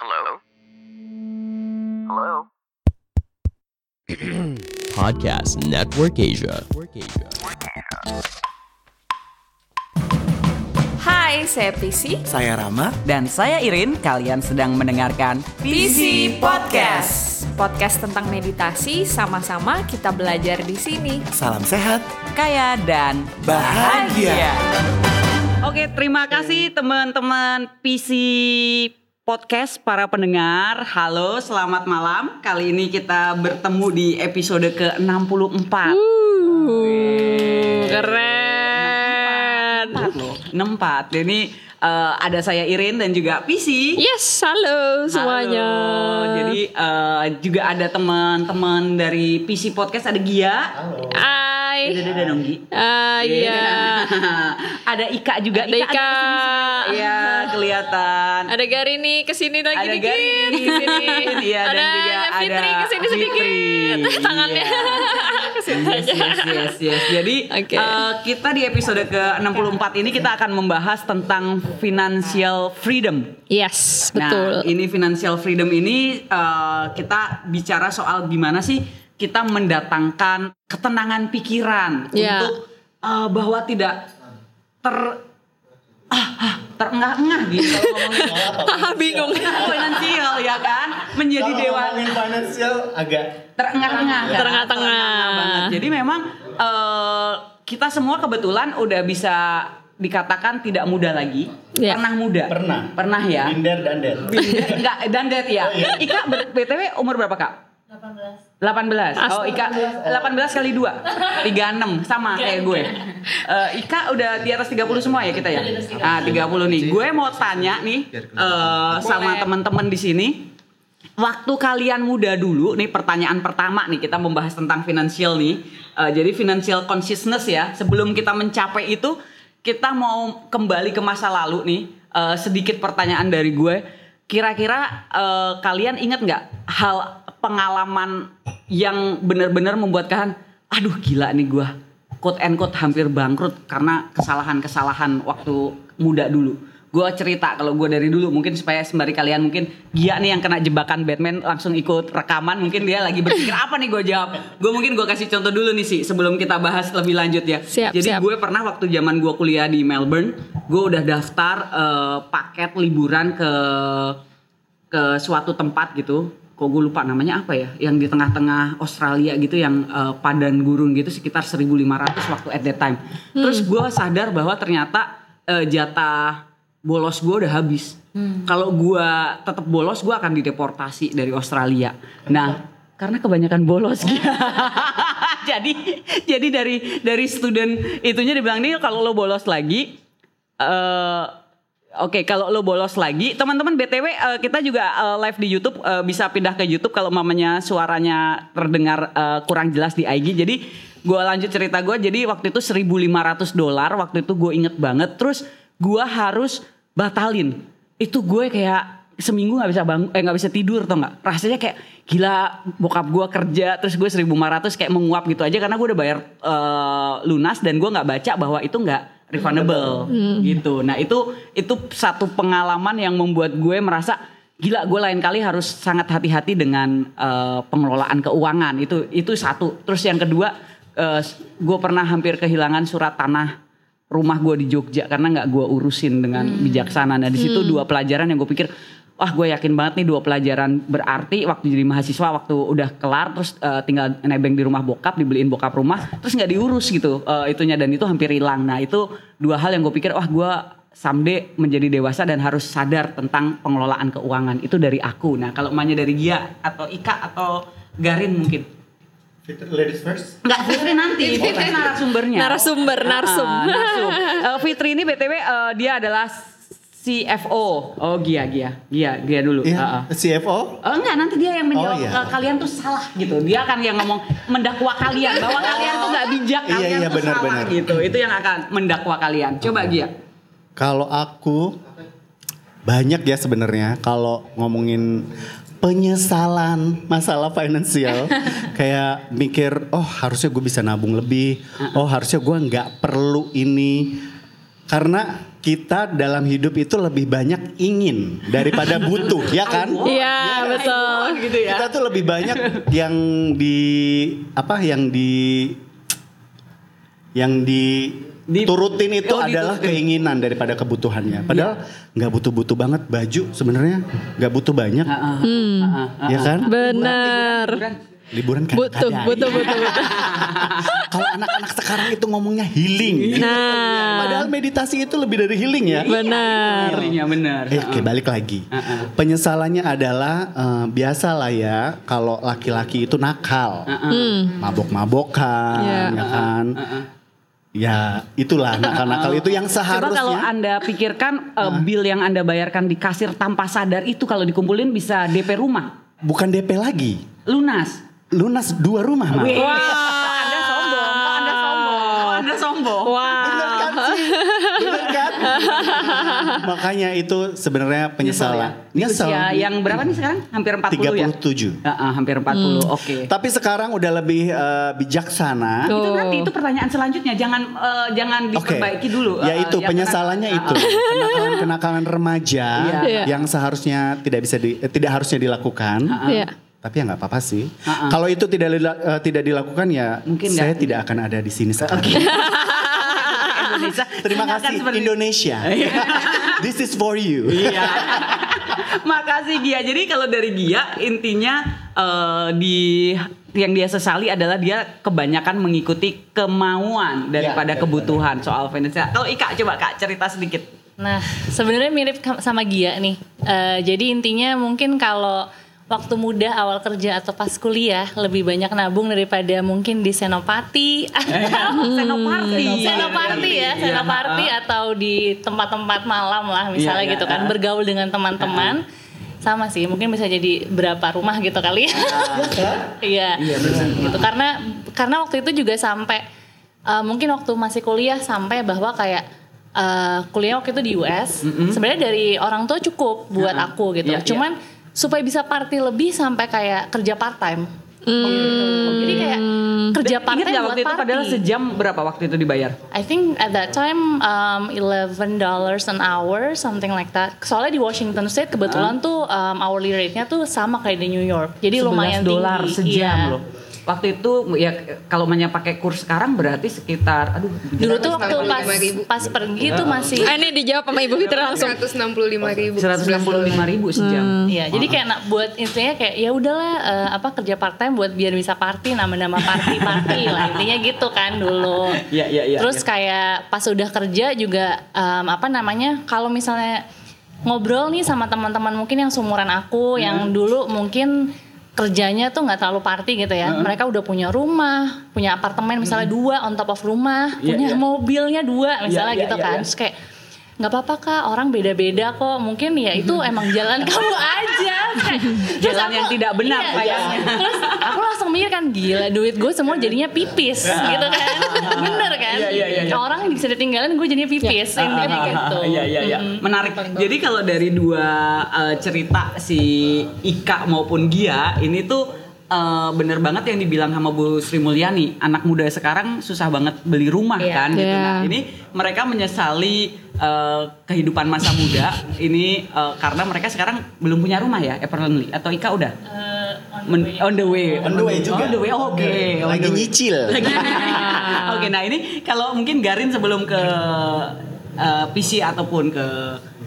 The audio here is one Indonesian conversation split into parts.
Hello? Hello? Podcast Network Asia. Hai, saya Prisi. Saya Rama. Dan saya Irin, kalian sedang mendengarkan PC Podcast. Podcast tentang meditasi, sama-sama kita belajar di sini. Salam sehat. Kaya dan Bahagia. Oke, terima kasih teman-teman PC Podcast para pendengar. Halo, selamat malam. Kali ini kita bertemu di episode ke-64. Keren. 64 loh, 64. Jadi eh, ada saya Irin dan juga PC. Yes, halo semuanya. Halo. Jadi eh, juga ada teman-teman dari PC Podcast ada Gia. Hai. Dadah dong Gi. Ah, iya. ada Ika juga. Ada Ika. Iya, kelihatan. Ada Garini ke sini lagi Ada dikit. Garini. ke sini. Iya, dan ada juga Fitri ada ke sini sedikit. Fitri. Tangannya Iya. Yes, yes, yes, yes. Jadi Oke. eh, kita di episode ke-64 ini kita akan membahas tentang financial freedom. Yes, betul. Nah, ini financial freedom ini eh, kita bicara soal gimana sih kita mendatangkan ketenangan pikiran Ya. untuk eh, bahwa tidak ter ah, ah, terengah-engah gitu kalau ngomongin Ah, bingung. finansial ya kan menjadi dewa ngomongin financial agak terengah-engah kan? Terengah-tengah. banget. Jadi memang eh, kita semua kebetulan udah bisa dikatakan tidak muda lagi. Iya. Pernah muda. Pernah. Pernah ya. binder dan der. Enggak dan det ya. Ika ber- BTW umur berapa, Kak? 18. 18. Oh, Ika 18 kali 2. 36 sama kayak gue. Eh, Ika udah di atas 30 semua ya kita ya? Ah, 30 nih. Gue mau tanya nih eh, sama teman-teman di sini. Waktu kalian muda dulu, nih pertanyaan pertama nih kita membahas tentang finansial nih. Eh, jadi financial consciousness ya. Sebelum kita mencapai itu, kita mau kembali ke masa lalu nih. Eh, sedikit pertanyaan dari gue. Kira-kira eh, kalian ingat nggak hal pengalaman yang benar-benar membuat kalian, aduh gila nih gue, quote and quote hampir bangkrut karena kesalahan-kesalahan waktu muda dulu. Gue cerita kalau gue dari dulu mungkin supaya sembari kalian mungkin Gia nih yang kena jebakan Batman langsung ikut rekaman mungkin dia lagi berpikir apa nih gue jawab? Gue mungkin gue kasih contoh dulu nih sih sebelum kita bahas lebih lanjut ya. Siap, jadi siap. gue pernah waktu zaman gue kuliah di Melbourne gue udah daftar eh, paket liburan ke ke suatu tempat gitu kok gue lupa namanya apa ya yang di tengah-tengah Australia gitu yang eh, padan gurun gitu sekitar 1500 waktu at that time. Terus gue sadar bahwa ternyata eh, jatah bolos gue udah habis. Kalau gue tetap bolos gue akan dideportasi dari Australia. Nah karena kebanyakan bolos. Jadi jadi dari dari student itunya dibilang nih kalau lo bolos lagi eh Oke, kalau lo bolos lagi, teman-teman BTW eh, kita juga eh, live di YouTube eh, bisa pindah ke YouTube kalau mamanya suaranya terdengar eh, kurang jelas di IG. Jadi gue lanjut cerita gue. Jadi waktu itu 1.500 dolar, waktu itu gue inget banget. Terus gue harus batalin. Itu gue kayak seminggu nggak bisa bangun, eh nggak bisa tidur tau nggak? Rasanya kayak gila bokap gue kerja, terus gue 1.500 kayak menguap gitu aja karena gue udah bayar eh, lunas dan gue nggak baca bahwa itu nggak refundable gitu. Nah itu itu satu pengalaman yang membuat gue merasa gila gue lain kali harus sangat hati-hati dengan eh, pengelolaan keuangan itu itu satu. Terus yang kedua eh, gue pernah hampir kehilangan surat tanah rumah gue di Jogja karena nggak gue urusin dengan bijaksana. Nah di situ dua pelajaran yang gue pikir wah gue yakin banget nih dua pelajaran berarti waktu jadi mahasiswa waktu udah kelar terus eh, tinggal nebeng di rumah bokap dibeliin bokap rumah terus nggak diurus gitu eh, itunya dan itu hampir hilang nah itu dua hal yang gue pikir wah gue someday menjadi dewasa dan harus sadar tentang pengelolaan keuangan itu dari aku nah kalau emaknya dari Gia atau Ika atau Garin mungkin Ladies first. Enggak, Fitri nanti. Fitri narasumbernya. Narasumber, narsum. Ah, narsum. Eh, Fitri ini BTW eh, dia adalah CFO. Oh, Gia, Gia. Gia, Gia dulu. Ah, ah. Iya. CFO. Oh enggak, nanti dia yang menjawab Oh, iya. eh, kalian tuh salah gitu. Dia akan yang ngomong mendakwa kalian bahwa kalian tuh nggak bijak, Iya, kalian iya, tuh benar, salah benar. gitu. Itu yang akan mendakwa kalian. Coba Gia. Kalau aku banyak ya sebenarnya kalau ngomongin penyesalan masalah finansial kayak mikir oh harusnya gue bisa nabung lebih oh harusnya gue nggak perlu ini karena kita dalam hidup itu lebih banyak ingin daripada butuh, ya kan? Iya, betul. gitu ya. Kita tuh lebih banyak yang di apa yang di yang di Di- turutin itu Oh, adalah diturutin. keinginan daripada kebutuhannya. Padahal nggak butuh-butuh banget baju sebenarnya nggak butuh banyak, Heeh. Hmm. Ya kan? Benar. Liburan. Kan Butuh, butuh, butuh, butuh. Kalau anak-anak sekarang itu ngomongnya healing. Nah. Padahal meditasi itu lebih dari healing ya. Benar. Feelingnya benar. Eh, oke balik lagi. Heeh. Penyesalannya adalah eh, biasalah ya kalau laki-laki itu nakal, Hmm. mabok-mabokan, Iya. ya kan? Ya itulah nakal-nakal itu yang Coba kalau seharusnya. Anda pikirkan uh, bill yang Anda bayarkan di kasir tanpa sadar itu kalau dikumpulin bisa DP rumah. Bukan DP lagi, Lunas. Lunas dua rumah mah. Wih, Anda sombong, Anda sombong, Anda sombong. Bener kan sih? Bener kan? Makanya itu sebenarnya penyesalan. Nyesel. usia yang berapa nih sekarang? Hampir 40 ya? 37. Ya, ah, hampir 40, oke. Tapi sekarang udah lebih eh, bijaksana. Tuh. Itu nanti itu pertanyaan selanjutnya, jangan eh, jangan diperbaiki dulu. Ya eh, itu yang penyesalannya kena- itu kenakalan-kenakalan remaja Iya. yang seharusnya tidak bisa di, eh, tidak harusnya dilakukan. Iya. Tapi ya nggak apa-apa sih. Ha-ha. Kalau itu tidak eh, tidak dilakukan ya Mungkin saya nggak- tidak akan ada di sini sekarang. Indonesia. Terima kasih seperti- Indonesia. This is for you. Iya. Makasih Gia. Jadi kalau dari Gia intinya eh, di yang dia sesali adalah dia kebanyakan mengikuti kemauan daripada Ya, kebutuhan soal finansial. Kalau Ika coba Kak cerita sedikit. Nah, sebenarnya mirip sama Gia nih. Eh, jadi intinya mungkin kalau waktu muda awal kerja atau pas kuliah lebih banyak nabung daripada mungkin di senopati Senoparty. Senoparty ya, Iya, Senoparty atau di tempat-tempat malam lah misalnya Iya, iya, gitu kan, ah. bergaul dengan teman-teman. Sama sih, mungkin bisa jadi berapa rumah gitu kali ya. Iya. Iya, benar. Gitu karena karena waktu itu juga sampai eh, mungkin waktu masih kuliah sampai bahwa kayak eh, kuliah waktu itu di US, sebenarnya dari orang tua cukup buat Ah, aku gitu. iya, iya. Cuman supaya bisa party lebih sampai kayak kerja part time. Jadi kayak kerja part time buat waktu itu party. padahal sejam berapa waktu itu dibayar? I think at that time um, eleven dollars an hour something like that. Soalnya di Washington State kebetulan tuh um, hourly rate-nya tuh sama kayak di New York. Jadi 11 lumayan dolar tinggi. sejam Iya. loh. Waktu itu ya kalau banyak pakai kurs sekarang berarti sekitar aduh Dulu tuh waktu pas 165.000. pas pergi tuh masih Eh, ini dijawab sama Ibu Fitri langsung. 165 ribu. 165 ribu sejam. Iya, jadi kayak nak buat intinya kayak ya udahlah eh, apa kerja part time buat biar bisa party nama-nama party party lah intinya gitu kan dulu. Iya, iya, iya, Terus kayak pas udah kerja juga apa namanya kalau misalnya ngobrol nih sama teman-teman mungkin yang seumuran aku Hmm. yang dulu mungkin kerjanya tuh nggak terlalu party gitu ya. Mereka udah punya rumah, punya apartemen misalnya dua on top of rumah. Iya, punya iya. mobilnya dua misalnya iya, gitu iya, kan. iya. Terus kayak nggak apa-apa kak orang beda-beda kok. Mungkin ya itu emang jalan kamu aja. Kayak, terus Jalan yang tidak benar iya, kayaknya. terus aku langsung mikir kan gila duit gue semua jadinya pipis gitu kan. Bener kan? Iya, iya, iya, iya. orang bisa ditinggalin gue jadinya pipis intinya gitu. Iya iya iya. Menarik. Jadi kalau dari dua eh, cerita si Ika maupun Gia ini tuh eh, bener banget yang dibilang sama Bu Sri Mulyani, anak muda sekarang susah banget beli rumah Iya. kan gitu. Iya. Nah, ini mereka menyesali eh, kehidupan masa muda ini eh, karena mereka sekarang belum punya rumah ya, apparently atau Ika udah? Eh, on the on the way. On the way juga. On the way. Oke. on Lagi nyicil. Oke, nah ini kalau mungkin Garin sebelum ke eh, PC ataupun ke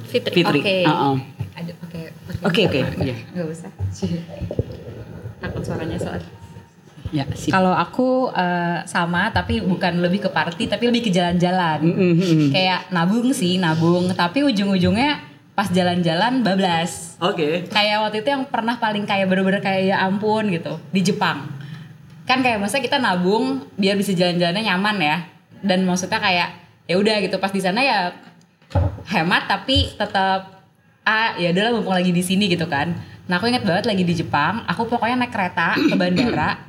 Fitri. Oke. Heeh. Aduh, oke. Oke, oke, iya. Gak usah. Takut suaranya soal. Ya. Kalau aku eh, sama tapi bukan lebih ke party tapi lebih ke jalan-jalan. Kayak nabung sih, nabung, tapi ujung-ujungnya pas jalan-jalan bablas. Oke. Kayak waktu itu yang pernah paling kayak bener-bener kayak ya ampun gitu di Jepang. Kan kayak maksudnya kita nabung biar bisa jalan-jalannya nyaman ya. Dan maksudnya kayak ya udah gitu pas di sana ya hemat tapi tetap ah ya udahlah mumpung lagi di sini gitu kan. Nah aku inget banget lagi di Jepang, aku pokoknya naik kereta ke bandara.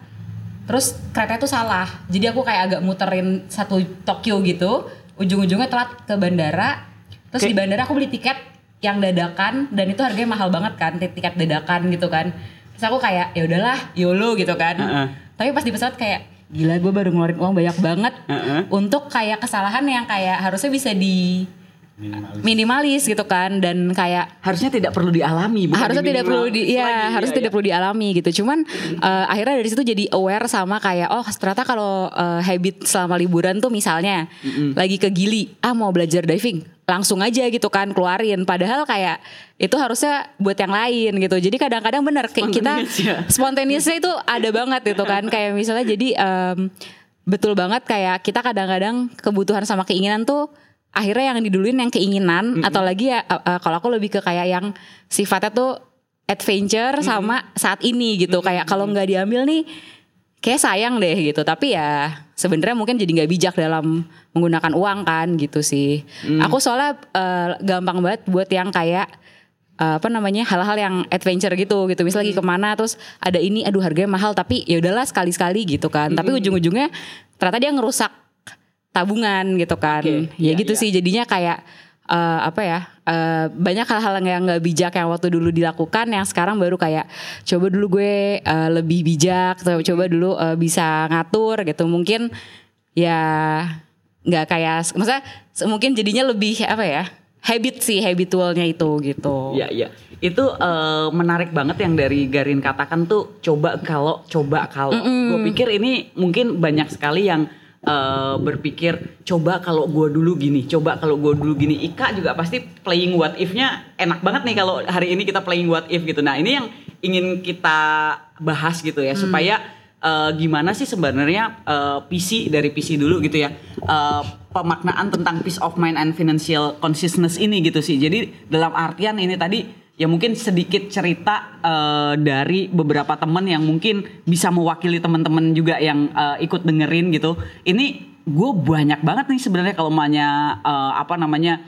Terus kereta itu salah, jadi aku kayak agak muterin satu Tokyo gitu. Ujung-ujungnya telat ke bandara. Terus Oke. di bandara aku beli tiket yang dadakan dan itu harganya mahal banget kan, tiket dadakan gitu kan. Terus aku kayak ya udahlah, YOLO gitu kan. Heeh. Tapi pas di pesawat kayak gila gue baru ngeluarin uang banyak banget Heeh. untuk kayak kesalahan yang kayak harusnya bisa di Minimalis. minimalis gitu kan dan kayak Harusnya tidak perlu dialami. bukan harusnya tidak perlu di diminimalis ya lagi, harus iya, tidak iya. perlu dialami gitu cuman eh, akhirnya dari situ jadi aware sama kayak oh ternyata kalau eh, habit selama liburan tuh misalnya lagi ke Gili ah mau belajar diving langsung aja gitu kan keluarin padahal kayak itu harusnya buat yang lain gitu jadi kadang-kadang bener kayak kita ya. spontaneousnya itu ada banget gitu kan kayak misalnya jadi em, betul banget kayak kita kadang-kadang kebutuhan sama keinginan tuh akhirnya yang diduluin yang keinginan atau lagi ya uh, uh, kalau aku lebih ke kayak yang sifatnya tuh adventure sama saat ini gitu. Kayak kalau nggak diambil nih kayak sayang deh gitu. Tapi ya sebenarnya mungkin jadi nggak bijak dalam menggunakan uang kan gitu sih. Aku soalnya uh, gampang banget buat yang kayak uh, apa namanya hal-hal yang adventure gitu. Gitu misal lagi ke mana terus ada ini aduh harganya mahal tapi ya udahlah sekali-sekali gitu kan. Tapi ujung-ujungnya ternyata dia ngerusak tabungan gitu kan Oke, ya iya, gitu iya. sih jadinya kayak eh, apa ya eh, banyak hal-hal yang nggak bijak yang waktu dulu dilakukan yang sekarang baru kayak coba dulu gue eh, lebih bijak coba dulu eh, bisa ngatur gitu mungkin ya nggak kayak maksudnya mungkin jadinya lebih apa ya habit sih habitualnya itu gitu Iya iya. Itu eh, menarik banget yang dari Garin katakan tuh coba kalau coba kalau. Gue pikir ini mungkin banyak sekali yang eh, berpikir coba kalau gue dulu gini, coba kalau gue dulu gini. Ika juga pasti playing what if-nya enak banget nih kalau hari ini kita playing what if gitu. Nah ini yang ingin kita bahas gitu ya supaya eh, gimana sih sebenarnya eh, PC dari PC dulu gitu ya eh, pemaknaan tentang peace of mind and financial consciousness ini gitu sih jadi dalam artian ini tadi ya mungkin sedikit cerita eh, dari beberapa teman yang mungkin bisa mewakili teman-teman juga yang eh, ikut dengerin gitu. Ini gue banyak banget nih sebenarnya kalau namanya eh, apa namanya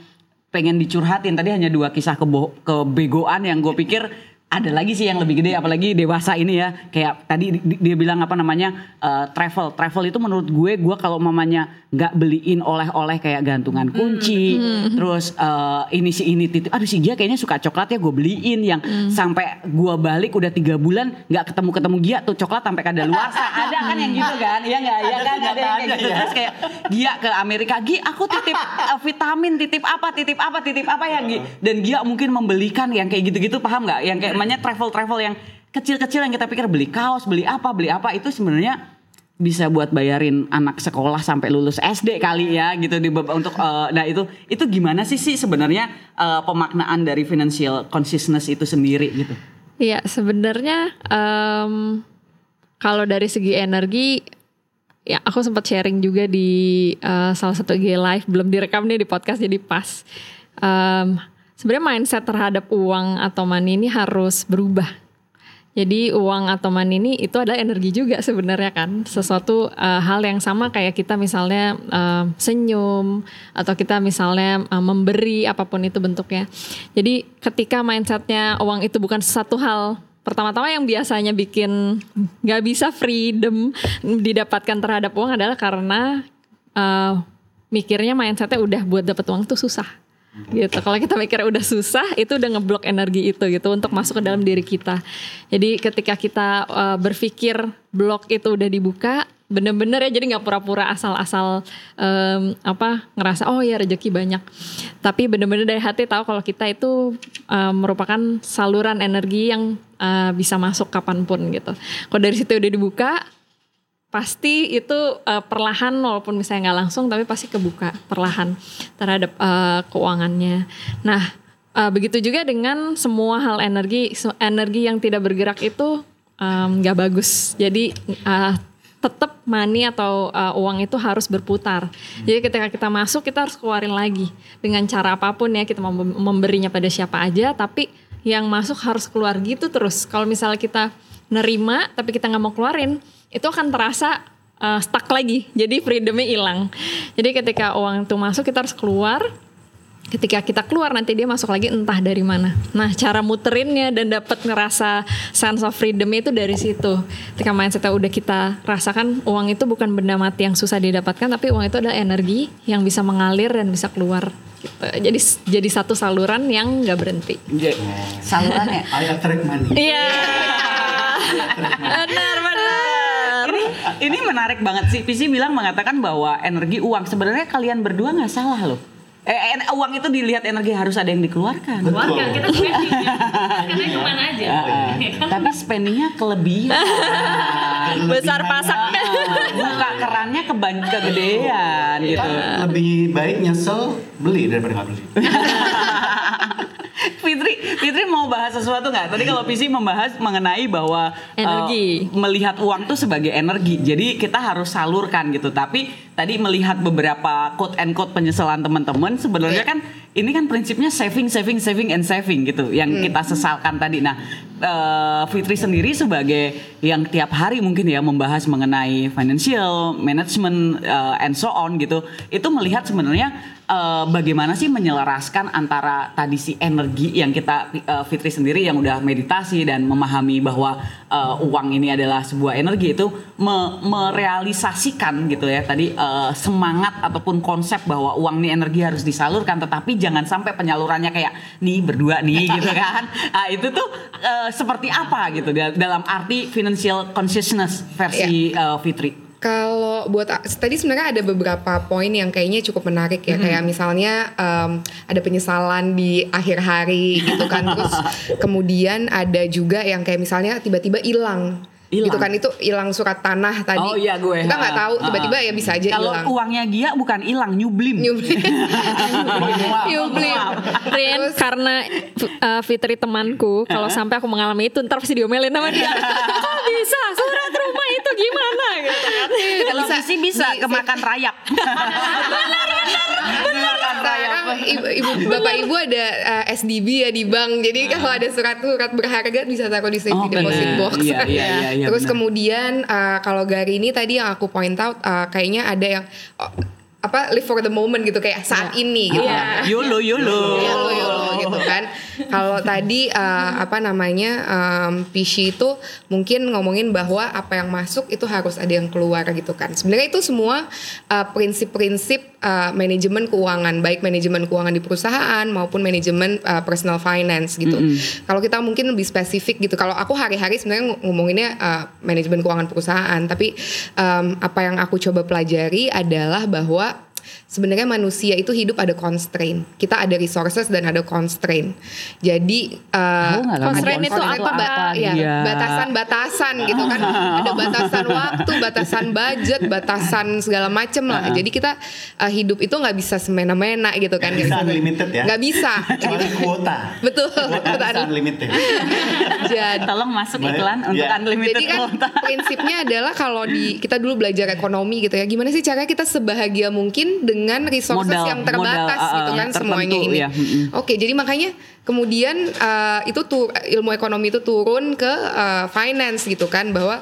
pengen dicurhatin. Tadi hanya dua kisah kebo kebegoan yang gue pikir ada lagi sih yang lebih gede apalagi dewasa ini ya. Kayak tadi di- di- dia bilang apa namanya eh, travel. Travel itu menurut gue gue kalau mamanya nggak beliin oleh-oleh kayak gantungan kunci terus eh, ini si ini titip. Aduh si Gia kayaknya suka coklat ya gue beliin yang sampai gue balik udah tiga bulan nggak ketemu ketemu Gia tuh coklat sampai kada luar ada kan yang gitu kan? Iya nggak? Iya kan? Ada yang kayak gitu. terus kayak Gia ke Amerika Gi aku titip eh, vitamin titip apa titip apa titip apa ya Gi? Dan Gia mungkin membelikan yang kayak gitu-gitu paham nggak? Yang kayak namanya travel travel yang kecil-kecil yang kita pikir beli kaos beli apa beli apa itu sebenarnya bisa buat bayarin anak sekolah sampai lulus SD kali ya gitu di untuk eh, nah itu itu gimana sih sih sebenarnya eh, pemaknaan dari financial consciousness itu sendiri gitu Iya, sebenarnya em, kalau dari segi energi, ya aku sempat sharing juga di eh, salah satu IG live, belum direkam nih di podcast jadi pas. Em, sebenarnya mindset terhadap uang atau money ini harus berubah. Jadi uang atau money ini itu adalah energi juga sebenarnya kan sesuatu eh, hal yang sama kayak kita misalnya eh, senyum atau kita misalnya eh, memberi apa pun itu bentuknya. Jadi ketika mindsetnya uang itu bukan sesuatu hal pertama-tama yang biasanya bikin nggak bisa freedom didapatkan terhadap uang adalah karena eh, mikirnya mindsetnya udah buat dapat uang tuh susah gitu. Kalau kita mikir udah susah, itu udah ngeblok energi itu gitu untuk masuk ke dalam diri kita. Jadi ketika kita uh, berpikir blok itu udah dibuka, bener-bener ya jadi nggak pura-pura asal-asal em, apa ngerasa oh ya rezeki banyak. Tapi bener-bener dari hati tahu kalau kita itu uh, merupakan saluran energi yang uh, bisa masuk kapan pun gitu. Kalau dari situ udah dibuka, pasti itu uh, perlahan walaupun misalnya nggak langsung tapi pasti kebuka perlahan terhadap uh, keuangannya. Nah uh, begitu juga dengan semua hal energi energi yang tidak bergerak itu um, nggak bagus. Jadi uh, tetap money atau uh, uang itu harus berputar. Jadi ketika kita masuk kita harus keluarin lagi dengan cara apa pun ya kita memberinya pada siapa aja tapi yang masuk harus keluar gitu terus. Kalau misalnya kita nerima tapi kita nggak mau keluarin itu akan terasa uh, stuck lagi. Jadi freedomnya hilang. Jadi ketika uang itu masuk kita harus keluar. Ketika kita keluar nanti dia masuk lagi entah dari mana. Nah cara muterinnya dan dapat ngerasa sense of freedom itu dari situ. Ketika mindsetnya udah kita rasakan uang itu bukan benda mati yang susah didapatkan tapi uang itu adalah energi yang bisa mengalir dan bisa keluar gitu. jadi jadi satu saluran yang nggak berhenti. Salurannya I attract money. iya. Benar benar ini menarik banget sih. Pisi bilang mengatakan bahwa energi uang sebenarnya kalian berdua nggak salah loh. Eh, en- uang itu dilihat energi harus ada yang dikeluarkan. Keluarga kita spending ya. Karena ke mana aja. Ah, tapi spendingnya kelebihan. Besar pasak. Buka kerannya keban kegedean gitu. Lebih baik nyesel beli daripada nggak beli. Fitri, Fitri mau bahas sesuatu nggak? Tadi kalau PC membahas mengenai bahwa Energi. melihat uang tuh sebagai energi. Jadi kita harus salurkan gitu. Tapi tadi melihat beberapa quote and quote penyesalan teman-teman, sebenarnya kan ini kan prinsipnya saving, saving, saving and saving gitu. Yang kita sesalkan tadi. Nah, eh, Fitri sendiri sebagai yang tiap hari mungkin ya membahas mengenai financial management eh, and so on gitu. Itu melihat sebenarnya eh, bagaimana sih menyelaraskan antara tadi si energi yang kita eh, Fitri sendiri yang udah meditasi dan memahami bahwa eh, uang ini adalah sebuah energi itu me- merealisasikan gitu ya. Tadi eh, semangat ataupun konsep bahwa uang ini energi harus disalurkan tetapi jangan sampai penyalurannya kayak nih berdua nih gitu kan. Nah, itu tuh eh, seperti apa gitu dal- dalam arti financial consciousness versi eh, Fitri Kalau buat tadi sebenarnya ada beberapa poin yang kayaknya cukup menarik ya kayak misalnya em, ada penyesalan di akhir hari gitu kan terus kemudian ada juga yang kayak misalnya tiba-tiba hilang Hilang. gitu kan itu hilang surat tanah tadi Oh iya gue. kita nggak tahu tiba-tiba ya bisa aja Kalau hilang uangnya Gia bukan hilang, nyublim. Nyublim. Nyublim. Rin, karena uh, Fitri temanku, kalau sampai aku mengalami itu ntar pasti diomelin sama dia. Kok bisa? Surat rumah itu gimana gitu kan? Kalau bisa bisa kemakan rayap. Kemakan rayap. Sekarang ibu, ibu bapak ibu ada uh, SDB ya di bank. Jadi kalau ada surat-surat berharga bisa taruh di safety Oh, deposit bener. box. Iya, iya, iya, iya, Terus bener. kemudian uh, kalau Gary ini tadi yang aku point out uh, kayaknya ada yang oh, apa live for the moment gitu kayak saat ini gitu. kan. Yolo yolo. Yolo yolo gitu kan. Kalau tadi uh, apa namanya um, PC itu mungkin ngomongin bahwa apa yang masuk itu harus ada yang keluar gitu kan. Sebenarnya itu semua uh, prinsip-prinsip uh, manajemen keuangan, baik manajemen keuangan di perusahaan maupun manajemen uh, personal finance gitu. Kalau kita mungkin lebih spesifik gitu. Kalau aku hari-hari sebenarnya ng- ngomonginnya uh, manajemen keuangan perusahaan, tapi um, apa yang aku coba pelajari adalah bahwa sebenarnya manusia itu hidup ada constraint. Kita ada resources dan ada constraint. Jadi uh, Constraint itu constraint apa, Mbak? ba- ya, Iya. batasan-batasan gitu kan. Ada batasan waktu, batasan budget, batasan segala macem lah. Jadi kita uh, hidup itu nggak bisa semena-mena gitu kan. Nggak bisa unlimited ya? Nggak bisa. Kecuali kuota. Betul. Kuota bisa unlimited. Jadi Tolong masuk Baik. iklan untuk Iya. unlimited Jadi kan kuota. prinsipnya adalah kalau di kita dulu belajar ekonomi gitu ya, gimana sih caranya kita sebahagia mungkin dengan resources Modal- yang terbatas modal, gitu uh, kan tertentu, semuanya ini. ya. Oke, jadi makanya kemudian uh, itu tuh ilmu ekonomi itu turun ke uh, finance gitu kan bahwa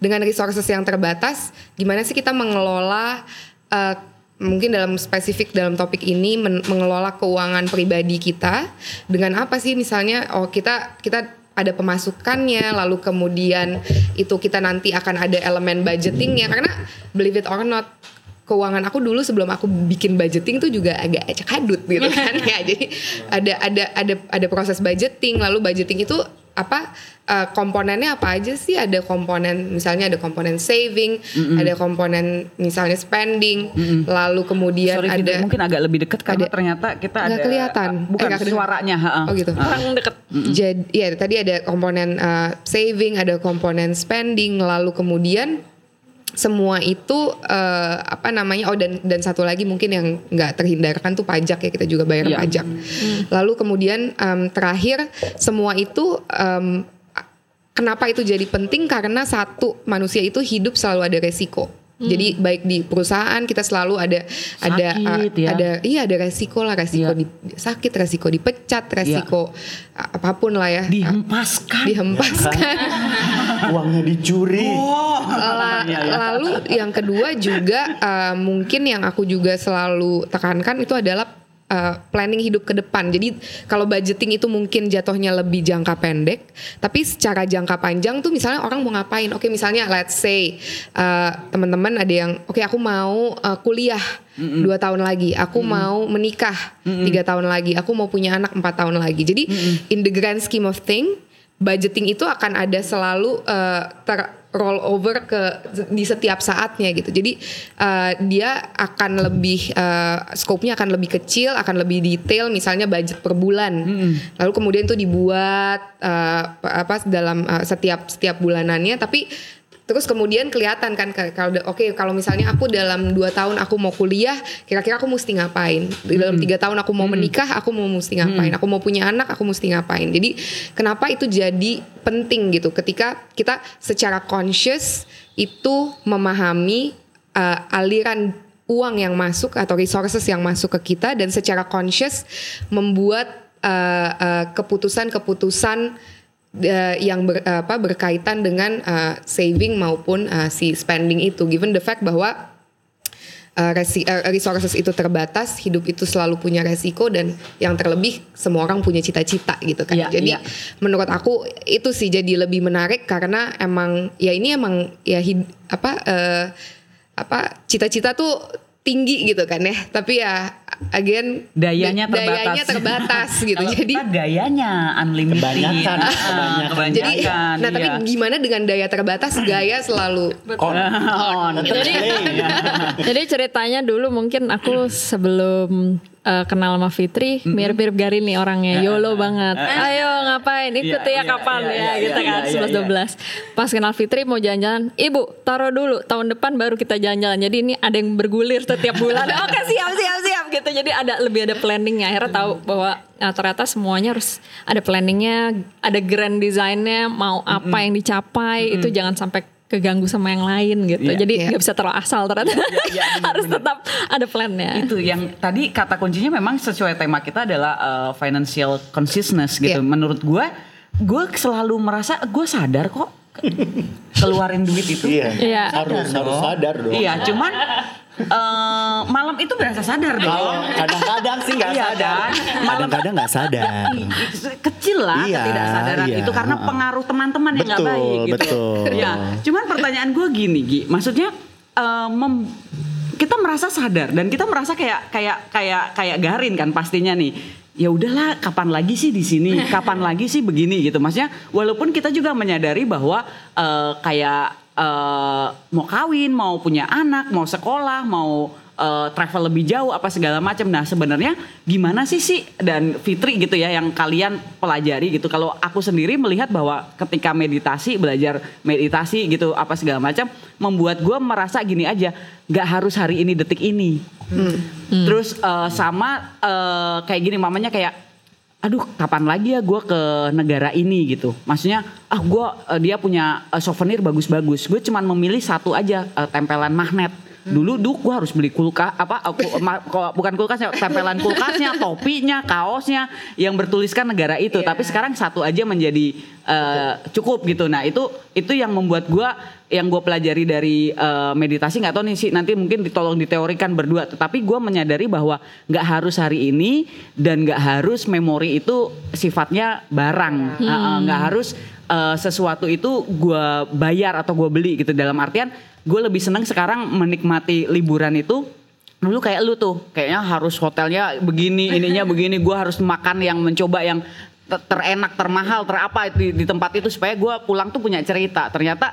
dengan resources yang terbatas, gimana sih kita mengelola uh, mungkin dalam spesifik dalam topik ini men- mengelola keuangan pribadi kita dengan apa sih misalnya oh kita kita ada pemasukannya lalu kemudian itu kita nanti akan ada elemen budgetingnya karena believe it or not keuangan aku dulu sebelum aku bikin budgeting tuh juga agak acak hadut gitu kan ya jadi ada ada ada ada proses budgeting lalu budgeting itu apa eh, komponennya apa aja sih ada komponen misalnya ada komponen saving ada komponen misalnya spending lalu kemudian Sorry, ada mungkin agak lebih dekat karena ada- ternyata kita Nggak ada kelihatan. bukan Eh, suaranya. ha-ha. Oh gitu. Orang deket. Jadi ya tadi ada komponen uh, saving, ada komponen spending, lalu kemudian semua itu uh, apa namanya oh dan dan satu lagi mungkin yang nggak terhindarkan tuh pajak ya kita juga bayar Iya. pajak. Lalu kemudian um, terakhir semua itu um, kenapa itu jadi penting karena satu manusia itu hidup selalu ada resiko. Jadi baik di perusahaan kita selalu ada ada uh, Sakit, ya. ada iya ada resiko lah resiko Iya. di sakit resiko dipecat resiko uh, apa pun lah ya Dihempaskan. dihempaskan Uangnya dicuri. La- lalu yang kedua juga uh, mungkin yang aku juga selalu tekankan itu adalah uh, planning hidup ke depan. Jadi kalau budgeting itu mungkin jatuhnya lebih jangka pendek, tapi secara jangka panjang tuh misalnya orang mau ngapain? Oke, misalnya let's say uh, teman-teman ada yang oke aku mau uh, kuliah dua tahun lagi, aku mau menikah tiga tahun lagi, aku mau punya anak empat tahun lagi. Jadi in the grand scheme of thing budgeting itu akan ada selalu uh, ter roll over ke di setiap saatnya gitu. Jadi uh, dia akan lebih uh, scope-nya akan lebih kecil, akan lebih detail misalnya budget per bulan. Lalu kemudian itu dibuat uh, apa dalam uh, setiap setiap bulanannya tapi Terus kemudian kelihatan kan kalau oke kalau misalnya aku dalam dua tahun aku mau kuliah, kira-kira aku mesti ngapain? Di dalam tiga tahun aku mau menikah, aku mau mesti ngapain? Aku mau punya anak, aku mesti ngapain? Jadi kenapa itu jadi penting gitu? Ketika kita secara conscious itu memahami uh, aliran uang yang masuk atau resources yang masuk ke kita dan secara conscious membuat uh, uh, keputusan-keputusan uh, yang ber- apa berkaitan dengan uh, saving maupun uh, si spending itu. Given the fact bahwa uh, resi- uh, resources itu terbatas hidup itu selalu punya resiko dan yang terlebih semua orang punya cita-cita gitu kan. Iya, jadi iya. menurut aku itu sih jadi lebih menarik karena emang ya ini emang ya hid- apa eh, apa cita-cita tuh tinggi gitu kan ya. Tapi ya again Dayanya da- terbatas. dayanya terbatas gitu Kalau jadi kita gayanya unlimited. Kebanyakan, Ah, kebanyakan. kebanyakan, jadi nah tapi iya. gimana dengan daya terbatas gaya selalu Kon. On. Jadi, jadi ceritanya dulu mungkin aku sebelum eh, kenal sama Fitri mirip-mirip Garin nih orangnya YOLO banget. Ayo ngapain ikut Iya, ya iya, kapan iya, ya iya, gitu iya, kan iya, 11 12. Pas kenal Fitri mau jalan-jalan, "Ibu, taruh dulu tahun depan baru kita jalan-jalan." Jadi ini ada yang bergulir setiap bulan. Oke, siap siap siap gitu. Jadi ada lebih ada planningnya. Akhirnya tahu bahwa nah, ternyata semuanya harus ada planningnya, ada grand desainnya, mau apa yang dicapai itu jangan sampai keganggu sama yang lain gitu. Iya. Jadi Iya. nggak bisa terlalu asal ternyata. iya, benar, harus benar. tetap ada plannya. itu yang tadi kata kuncinya memang sesuai tema kita adalah uh, financial consciousness gitu. Iya. Menurut gue, gue selalu merasa gue sadar kok keluarin duit itu. Iya. Iya. Harus harus sadar dong. Iya, cuman uh, malam itu berasa sadar dong. Kalau kadang-kadang sih nggak Iya, sadar. kan? Malam- Kadang-kadang nggak sadar. kecil lah Iya, ketidaksadaran iya, itu karena heeh. pengaruh teman-teman yang nggak Betul, baik gitu. betul. Ya, cuman pertanyaan gue gini, Gi, maksudnya eh, mem- kita merasa sadar dan kita merasa kayak kayak kayak kayak Garin kan pastinya nih. Ya udahlah, kapan lagi sih di sini? Kapan lagi sih begini gitu? Maksudnya walaupun kita juga menyadari bahwa eh, kayak eh, mau kawin, mau punya anak, mau sekolah, mau eh, travel lebih jauh apa segala macam. Nah, sebenarnya gimana sih sih dan Fitri gitu ya yang kalian pelajari gitu. Kalau aku sendiri melihat bahwa ketika meditasi, belajar meditasi gitu apa segala macam membuat gue merasa gini aja, nggak harus hari ini detik ini. Terus eh, sama eh, kayak gini mamanya kayak aduh kapan lagi ya gue ke negara ini gitu maksudnya ah gue dia punya souvenir bagus-bagus gue cuman memilih satu aja tempelan magnet dulu dulu gue harus beli kulkas apa aku ma- bukan kulkasnya tempelan kulkasnya topinya kaosnya yang bertuliskan negara itu. Tapi sekarang satu aja menjadi eh, cukup. gitu. Nah itu itu yang membuat gue yang gue pelajari dari eh, meditasi nggak tahu nih sih nanti mungkin ditolong diteorikan berdua. Tetapi gue menyadari bahwa nggak harus hari ini dan nggak harus memori itu sifatnya barang. Eh, eh, nggak harus eh, sesuatu itu gue bayar atau gue beli gitu. Dalam artian gue lebih seneng sekarang menikmati liburan itu dulu kayak lu tuh kayaknya harus hotelnya begini ininya begini gue harus makan yang mencoba yang ter- terenak termahal terapa di, di tempat itu supaya gue pulang tuh punya cerita. Ternyata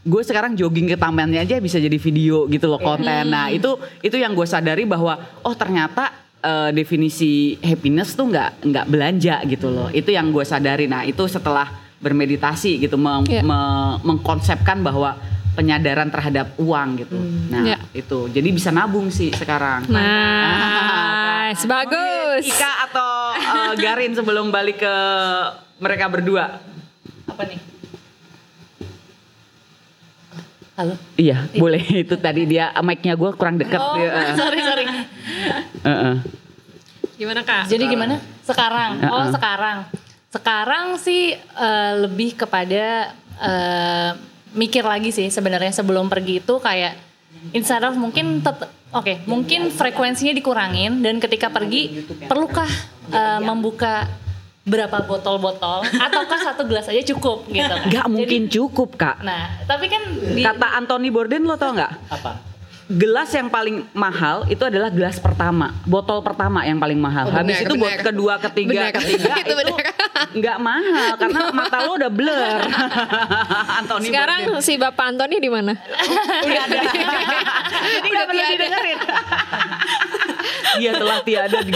gue sekarang jogging ke tamannya aja bisa jadi video gitu loh konten. Nah itu itu yang gue sadari bahwa oh ternyata eh, definisi happiness tuh nggak nggak belanja gitu loh. Itu yang gue sadari. Nah itu setelah bermeditasi gitu meng- Iya. me- mengkonsepkan bahwa penyadaran terhadap uang gitu nah Iya. itu jadi bisa nabung sih sekarang Nice, bagus. Ika atau eh, Garin sebelum balik ke mereka berdua Apa nih? Halo. Iya, boleh. Itu tadi dia mic-nya gue kurang deket. Oh, Iya, sorry sorry. Heeh. Gimana kak? Jadi gimana? Sekarang. Oh, Uh-uh. sekarang. Sekarang sih eh, lebih kepada eh, mikir lagi sih sebenarnya sebelum pergi itu kayak instead of mungkin tet- oke, mungkin frekuensinya dikurangin dan ketika pergi perlukah eh, membuka berapa botol-botol ataukah satu gelas aja cukup gitu kan. Nggak mungkin Jadi- cukup kak. Nah, tapi kan di Kata Anthony Bourdain lo tau nggak? Apa? Gelas yang paling mahal itu adalah gelas pertama, botol pertama yang paling mahal. Oh, Habis benar, itu buat kedua, ketiga, Benar. ketiga Itu itu, nggak mahal karena mata lo udah blur. Anthony Sekarang Bourdain. si Bapak Antoni di mana? udah ada. Jadi nggak perlu didengerin. Dia telah tiada di.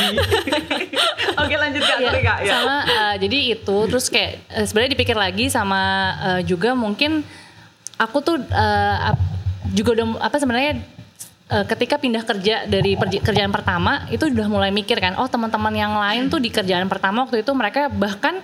Oke lanjut kak, Iya, sorry kak. Ya. sama eh, jadi itu terus kayak eh, sebenarnya dipikir lagi sama eh, juga mungkin aku tuh ap- juga udah apa sebenarnya eh, ketika pindah kerja dari kerjaan pertama itu udah mulai mikir kan oh teman-teman yang lain tuh di kerjaan pertama waktu itu mereka bahkan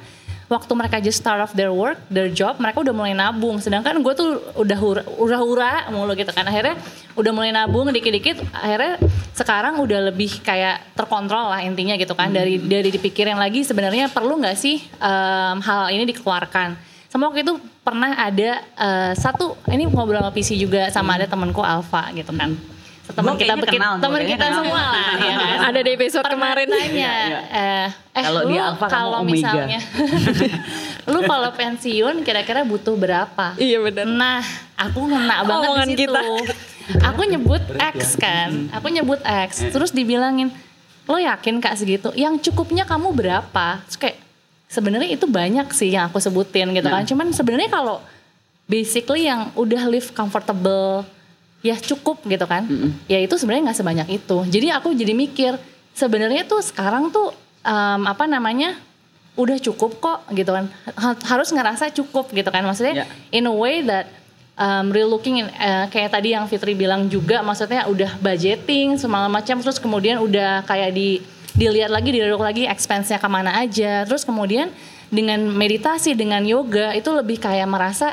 waktu mereka just start off their work, their job, mereka udah mulai nabung. Sedangkan gue tuh udah hura, hura mulu gitu kan. Akhirnya udah mulai nabung dikit-dikit. Akhirnya sekarang udah lebih kayak terkontrol lah intinya gitu kan. Dari dari dipikirin lagi sebenarnya perlu nggak sih em, hal ini dikeluarkan. Sama waktu itu pernah ada eh, satu ini ngobrol sama PC juga sama ada temanku Alfa gitu kan. Teman kita kenal, teman kita kenal. semua lah ya kan. Ada di episode kemarin. Tanya, eh, eh Kalau lu dia Alpha, kamu kalau misalnya lu kalau pensiun kira-kira butuh berapa? Iya, benar. Nah, aku ngena banget Omongan di situ. kita. Aku nyebut X kan, aku nyebut X, terus dibilangin, lo yakin kak segitu? Yang cukupnya kamu berapa? Terus kayak sebenarnya itu banyak sih yang aku sebutin gitu kan. Cuman sebenarnya kalau basically yang udah live comfortable ya cukup gitu kan. Ya itu sebenarnya nggak sebanyak itu. Jadi aku jadi mikir sebenarnya tuh sekarang tuh em, apa namanya udah cukup kok gitu kan. Ha- harus ngerasa cukup gitu kan. Maksudnya Ya. in a way that um, real looking in- eh, kayak tadi yang Fitri bilang juga maksudnya udah budgeting segala macam terus kemudian udah kayak di dilihat lagi dilihat lagi expense-nya ke mana aja. Terus kemudian dengan meditasi dengan yoga itu lebih kayak merasa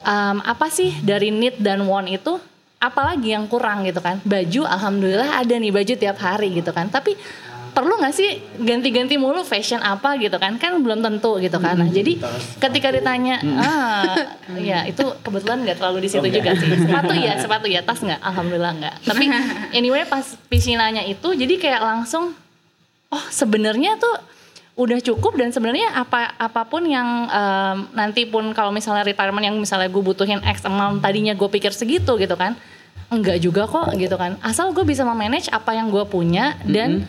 um, apa sih dari need dan want itu apalagi yang kurang gitu kan. Baju alhamdulillah ada nih baju tiap hari gitu kan. Tapi perlu nggak sih ganti-ganti mulu fashion apa gitu kan? Kan belum tentu gitu kan. Nah jadi ketika ditanya ah ya itu kebetulan nggak terlalu di situ juga sih. Sepatu ya sepatu ya tas nggak? Alhamdulillah nggak. Tapi anyway pas Pisi nanya itu jadi kayak langsung oh sebenarnya tuh udah cukup dan sebenarnya apa apa pun yang em, nanti pun kalau misalnya retirement yang misalnya gue butuhin X amount tadinya gue pikir segitu gitu kan enggak juga kok gitu kan. Asal gue bisa memanage apa yang gue punya dan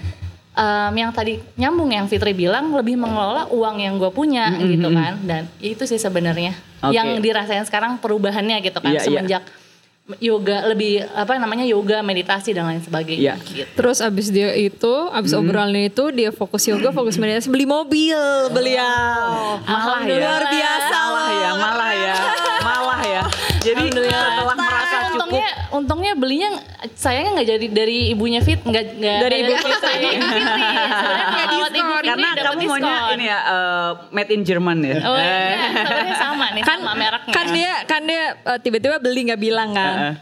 em, yang tadi nyambung yang Fitri bilang lebih mengelola uang yang gue punya gitu kan. Dan itu sih sebenarnya Oke. yang dirasain sekarang perubahannya gitu kan Iya, iya. semenjak yoga lebih apa namanya yoga meditasi dan lain sebagainya Iya. gitu. Terus abis dia itu, abis obrolan itu dia fokus yoga, fokus meditasi, beli mobil beliau. malah ya. Luar biasa malah ya malah ya. malah ya. Jadi setelah untungnya belinya sayangnya nggak jadi dari ibunya Fit nggak nggak Dari ibu Fitri. Fitri karena kamu maunya ini ya eh, made in Jerman ya Oh iya, Eh. sama nih kan sama mereknya. kan dia kan dia uh, tiba-tiba beli nggak bilang kan. Heeh.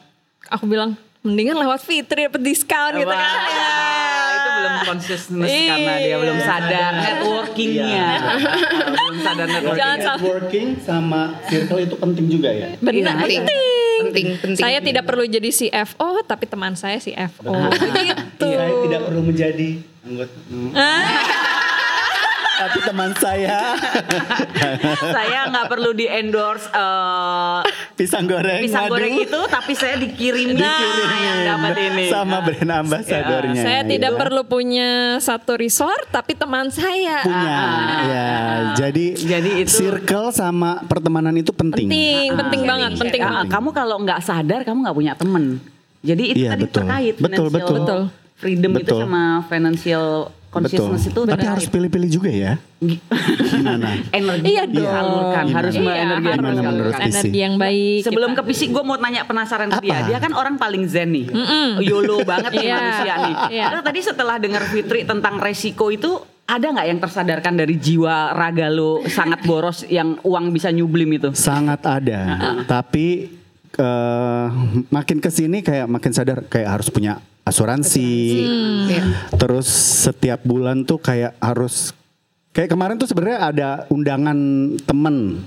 Aku bilang mendingan lewat Fitri dapat diskon gitu kan. itu belum consciousness Iya. karena dia belum sadar networkingnya belum sadar networking Jangan salah. Networking sama circle itu penting juga ya. Benar, penting penting. penting Saya tidak perlu jadi CFO, tapi teman saya CFO. Begitu. Saya tidak perlu menjadi anggota. Tapi teman saya saya nggak perlu di endorse eh, pisang goreng, pisang madu, goreng itu tapi saya dikirimin dikirimin yang dapat ini sama brand ambasadornya. Saya tidak ya. perlu punya satu resort, tapi teman saya punya. ya, jadi Jadi itu- circle sama pertemanan itu penting. penting, penting banget, penting Ah, banget. kamu kalau nggak sadar kamu nggak punya temen jadi itu Iya, tadi betul. terkait Betul, financial betul. Betul. freedom itu Betul. sama financial consciousness itu Tapi harus pilih-pilih juga ya. Gimana? energi Iya dong. disalurkan harus Iya, energi yang harus harus menurut energi yang baik. Sebelum kita. ke fisik gue mau tanya penasaran ke dia. Apa? Dia kan orang paling zen nih. YOLO banget nih Iya, manusia nih. iya. Karena tadi setelah dengar Fitri tentang resiko itu ada nggak yang tersadarkan dari jiwa raga lo sangat boros yang uang bisa nyublim itu? Sangat ada. Tapi eh, makin ke sini kayak makin sadar kayak harus punya asuransi. Iya. Terus setiap bulan tuh kayak harus kayak kemarin tuh sebenarnya ada undangan temen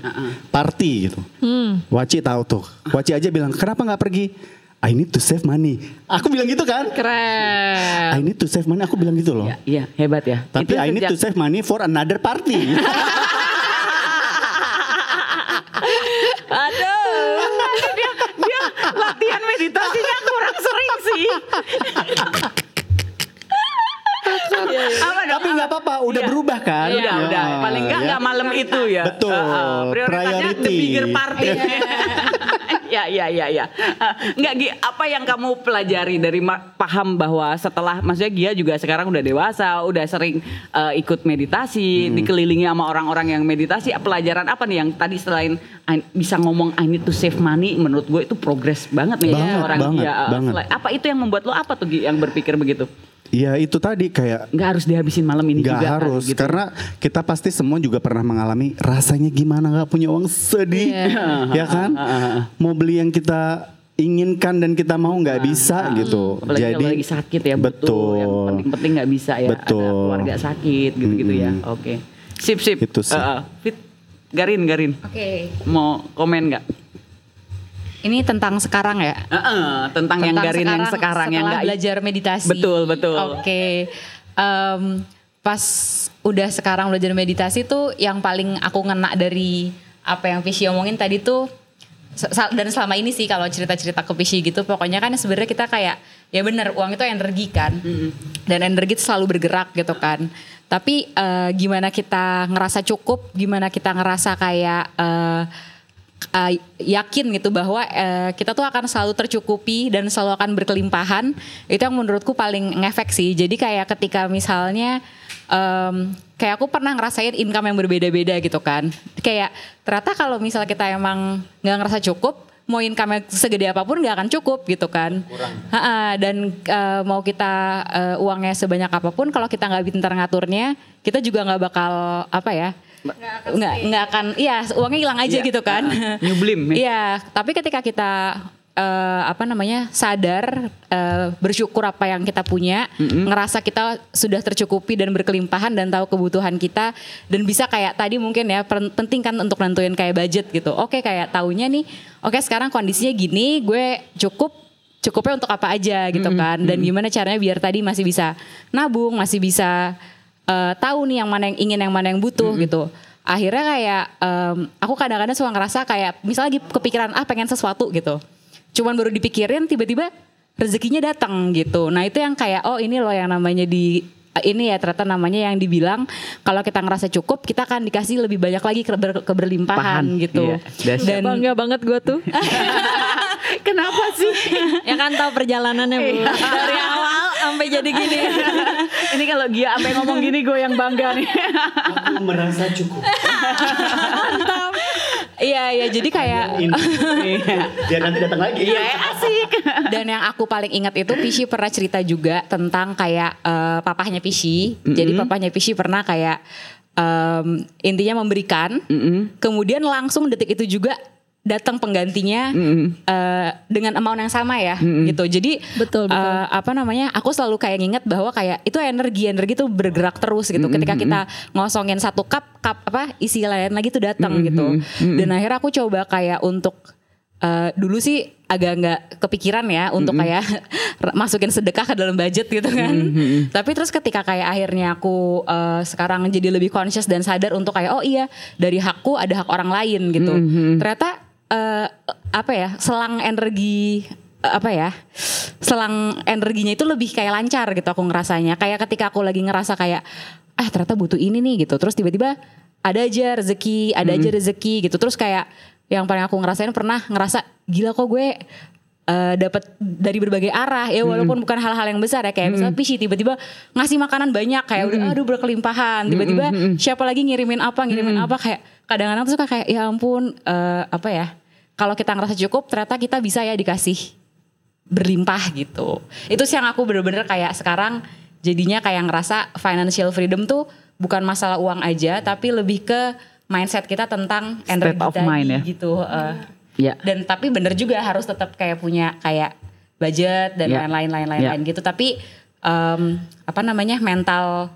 party gitu. Waci tahu tuh. Waci aja bilang kenapa nggak pergi? I need to save money. Aku bilang gitu kan. keren. I need to save money. Aku bilang gitu loh. Ya, iya hebat ya. Tapi Itu I need sejak- to save money for another party. Aduh. dia latihan meditasinya kurang sering itu ya. Betul, Uh, uh, prioritasnya the priority. bigger party. ya, ya, ya, ya. Uh, Enggak, Gi, apa yang kamu pelajari dari paham bahwa setelah, maksudnya Gia juga sekarang udah dewasa, udah sering uh, ikut meditasi, Hmm. dikelilingi sama orang-orang yang meditasi. Pelajaran apa nih yang tadi selain I- bisa ngomong I need to save money, menurut gue itu progres banget nih ya Banget, orang banget, Gia. Uh, banget. selain- apa itu yang membuat lo apa tuh Gi yang berpikir begitu? Ya itu tadi kayak Nggak harus dihabisin malam ini nggak juga. kan, harus gitu. karena kita pasti semua juga pernah mengalami rasanya gimana nggak punya uang sedih ya kan mau beli yang kita inginkan dan kita mau nggak bisa gitu Apalagi jadi kalau lagi sakit ya betul Yang penting-penting nggak bisa ya. Ada Betul. keluarga sakit gitu-gitu ya. Mm-mm. Oke. Sip sip. Itu sih. Uh, uh. Fit. Garin Garin. Oke. Mau komen nggak? Ini tentang sekarang ya. Uh, uh, tentang, yang Tentang Garin yang sekarang yang nggak belajar meditasi. Betul, betul. Oke. Em, pas udah sekarang belajar meditasi tuh yang paling aku ngena dari apa yang Fishy omongin tadi tuh dan selama ini sih kalau cerita-cerita ke Fishy gitu pokoknya kan sebenarnya kita kayak ya bener uang itu energi kan dan energi itu selalu bergerak gitu kan tapi eh, gimana kita ngerasa cukup gimana kita ngerasa kayak eh, uh, yakin gitu bahwa uh, kita tuh akan selalu tercukupi dan selalu akan berkelimpahan. Itu yang menurutku paling ngefek sih. Jadi kayak ketika misalnya em, kayak aku pernah ngerasain income yang berbeda-beda gitu kan. Kayak ternyata kalau misalnya kita emang nggak ngerasa cukup mau income segede apa pun nggak akan cukup gitu kan. Ha-ha, dan uh, mau kita uh, uangnya sebanyak apa pun kalau kita nggak pintar ngaturnya kita juga nggak bakal apa ya nggak nggak akan iya uangnya hilang aja Iya. gitu kan. Ah, nyublim ya. iya tapi ketika kita eh, apa namanya sadar eh, bersyukur apa yang kita punya ngerasa kita sudah tercukupi dan berkelimpahan dan tahu kebutuhan kita dan bisa kayak tadi mungkin ya pen- penting kan untuk nentuin kayak budget gitu. Oke kayak taunya nih oke sekarang kondisinya gini gue cukup cukupnya untuk apa aja gitu kan. Dan gimana caranya biar tadi masih bisa nabung masih bisa eh, tahu nih yang mana yang ingin yang mana yang butuh gitu. Akhirnya kayak em, aku kadang-kadang suka ngerasa kayak misalnya lagi kepikiran ah pengen sesuatu gitu. Cuman baru dipikirin tiba-tiba rezekinya datang gitu. Nah itu yang kayak oh ini loh yang namanya di ini ya ternyata namanya yang dibilang kalau kita ngerasa cukup kita akan dikasih lebih banyak lagi keber- keberlimpahan Pahan. gitu. Iya, dan Bangga banget gue tuh. Kenapa sih? ya kan tahu perjalanannya bu. Dari awal sampai jadi gini. Ini kalau Gia sampai ngomong gini gue yang bangga nih. aku merasa cukup iya iya jadi kayak dia nanti datang lagi Iya asik. Dan yang aku paling ingat itu Pishi pernah cerita juga tentang kayak eh, papahnya Pishi. Jadi papahnya Pishi pernah kayak em, intinya memberikan, kemudian langsung detik itu juga datang penggantinya eh, dengan amount yang sama ya gitu. Jadi Betul, betul. eh, apa namanya? Aku selalu kayak nginget bahwa kayak itu energi energi itu bergerak terus gitu. Ketika kita ngosongin satu cup, cup apa isi lain lagi tuh datang gitu. Dan akhirnya aku coba kayak untuk eh, dulu sih agak nggak kepikiran ya untuk kayak masukin sedekah ke dalam budget gitu kan. Tapi terus ketika kayak akhirnya aku eh, sekarang jadi lebih conscious dan sadar untuk kayak oh iya dari hakku ada hak orang lain gitu. Ternyata eh, apa ya selang energi eh, apa ya selang energinya itu lebih kayak lancar gitu aku ngerasanya. Kayak ketika aku lagi ngerasa kayak ah ternyata butuh ini nih gitu. Terus tiba-tiba ada aja rezeki ada aja rezeki gitu. Terus kayak yang paling aku ngerasain pernah ngerasa gila kok gue eh, dapat dari berbagai arah. Ya walaupun bukan hal-hal yang besar ya kayak misalnya Pishi tiba-tiba ngasih makanan banyak kayak udah aduh berkelimpahan tiba-tiba siapa lagi ngirimin apa ngirimin apa kayak kadang-kadang tuh suka kayak ya ampun eh, apa ya kalau kita ngerasa cukup ternyata kita bisa ya dikasih berlimpah gitu. Itu sih yang aku bener-bener kayak sekarang jadinya kayak ngerasa financial freedom tuh bukan masalah uang aja tapi lebih ke mindset kita tentang energi of tadi mind ya. gitu. eh. Ya. Dan tapi bener juga harus tetap kayak punya kayak budget dan Ya. lain-lain lain-lain lain gitu. Tapi em, apa namanya mental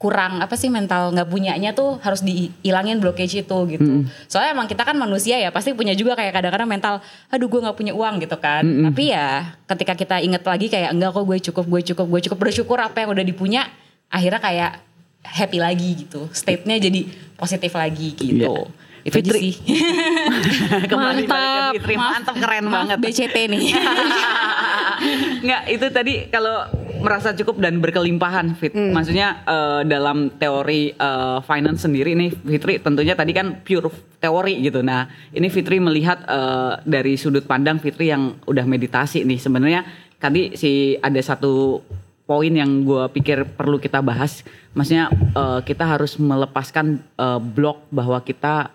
kurang apa sih mental nggak punyanya tuh harus dihilangin blockage itu gitu. Soalnya emang kita kan manusia ya pasti punya juga kayak kadang-kadang mental, aduh gue nggak punya uang gitu kan. Tapi ya ketika kita inget lagi kayak enggak kok gue cukup, gue cukup, gue cukup bersyukur apa yang udah dipunya, akhirnya kayak happy lagi gitu. State-nya jadi positif lagi gitu. Iya. Itu aja Fitri. sih. Kembali ke Mantap. Fitri. Mantap keren Maaf banget. BCT nih. Enggak, itu tadi kalau merasa cukup dan berkelimpahan Fit. Hmm. Maksudnya eh, dalam teori eh, finance sendiri nih Fitri tentunya tadi kan pure teori gitu. Nah, ini Fitri melihat eh, dari sudut pandang Fitri yang udah meditasi nih. Sebenarnya tadi si ada satu poin yang gue pikir perlu kita bahas. Maksudnya eh, kita harus melepaskan eh, blok bahwa kita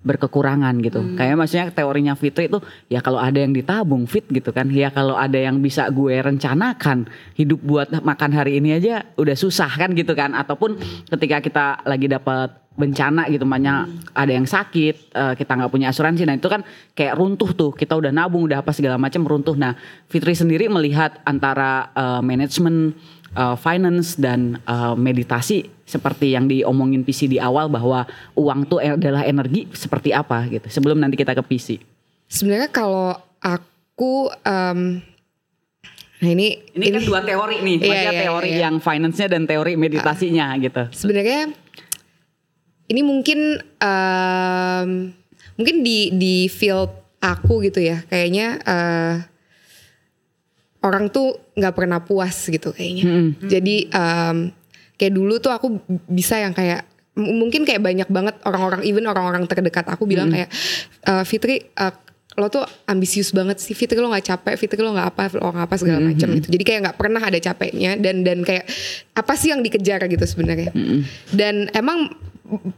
berkekurangan gitu. Kayak maksudnya teorinya Fitri itu ya kalau ada yang ditabung fit gitu kan. Ya kalau ada yang bisa gue rencanakan hidup buat makan hari ini aja udah susah kan gitu kan. Ataupun ketika kita lagi dapat bencana gitu makanya ada yang sakit eh, kita nggak punya asuransi nah itu kan kayak runtuh tuh kita udah nabung udah apa segala macam runtuh nah Fitri sendiri melihat antara eh, manajemen eh, finance dan eh, meditasi seperti yang diomongin PC di awal bahwa uang tuh adalah energi seperti apa gitu sebelum nanti kita ke PC. Sebenarnya kalau aku em, nah ini Ini, kan dua teori nih, Iya, maksudnya iya, teori iya. yang finance-nya dan teori meditasinya gitu. sebenarnya ini mungkin em, mungkin di di field aku gitu ya kayaknya eh, orang tuh nggak pernah puas gitu kayaknya. Jadi em, kayak dulu tuh aku bisa yang kayak mungkin kayak banyak banget orang-orang even orang-orang terdekat aku bilang kayak "Eh, Fitri eh, lo tuh ambisius banget sih Fitri lo nggak capek Fitri lo nggak apa lo nggak apa segala macam gitu. Jadi kayak nggak pernah ada capeknya dan dan kayak apa sih yang dikejar gitu sebenarnya. Dan emang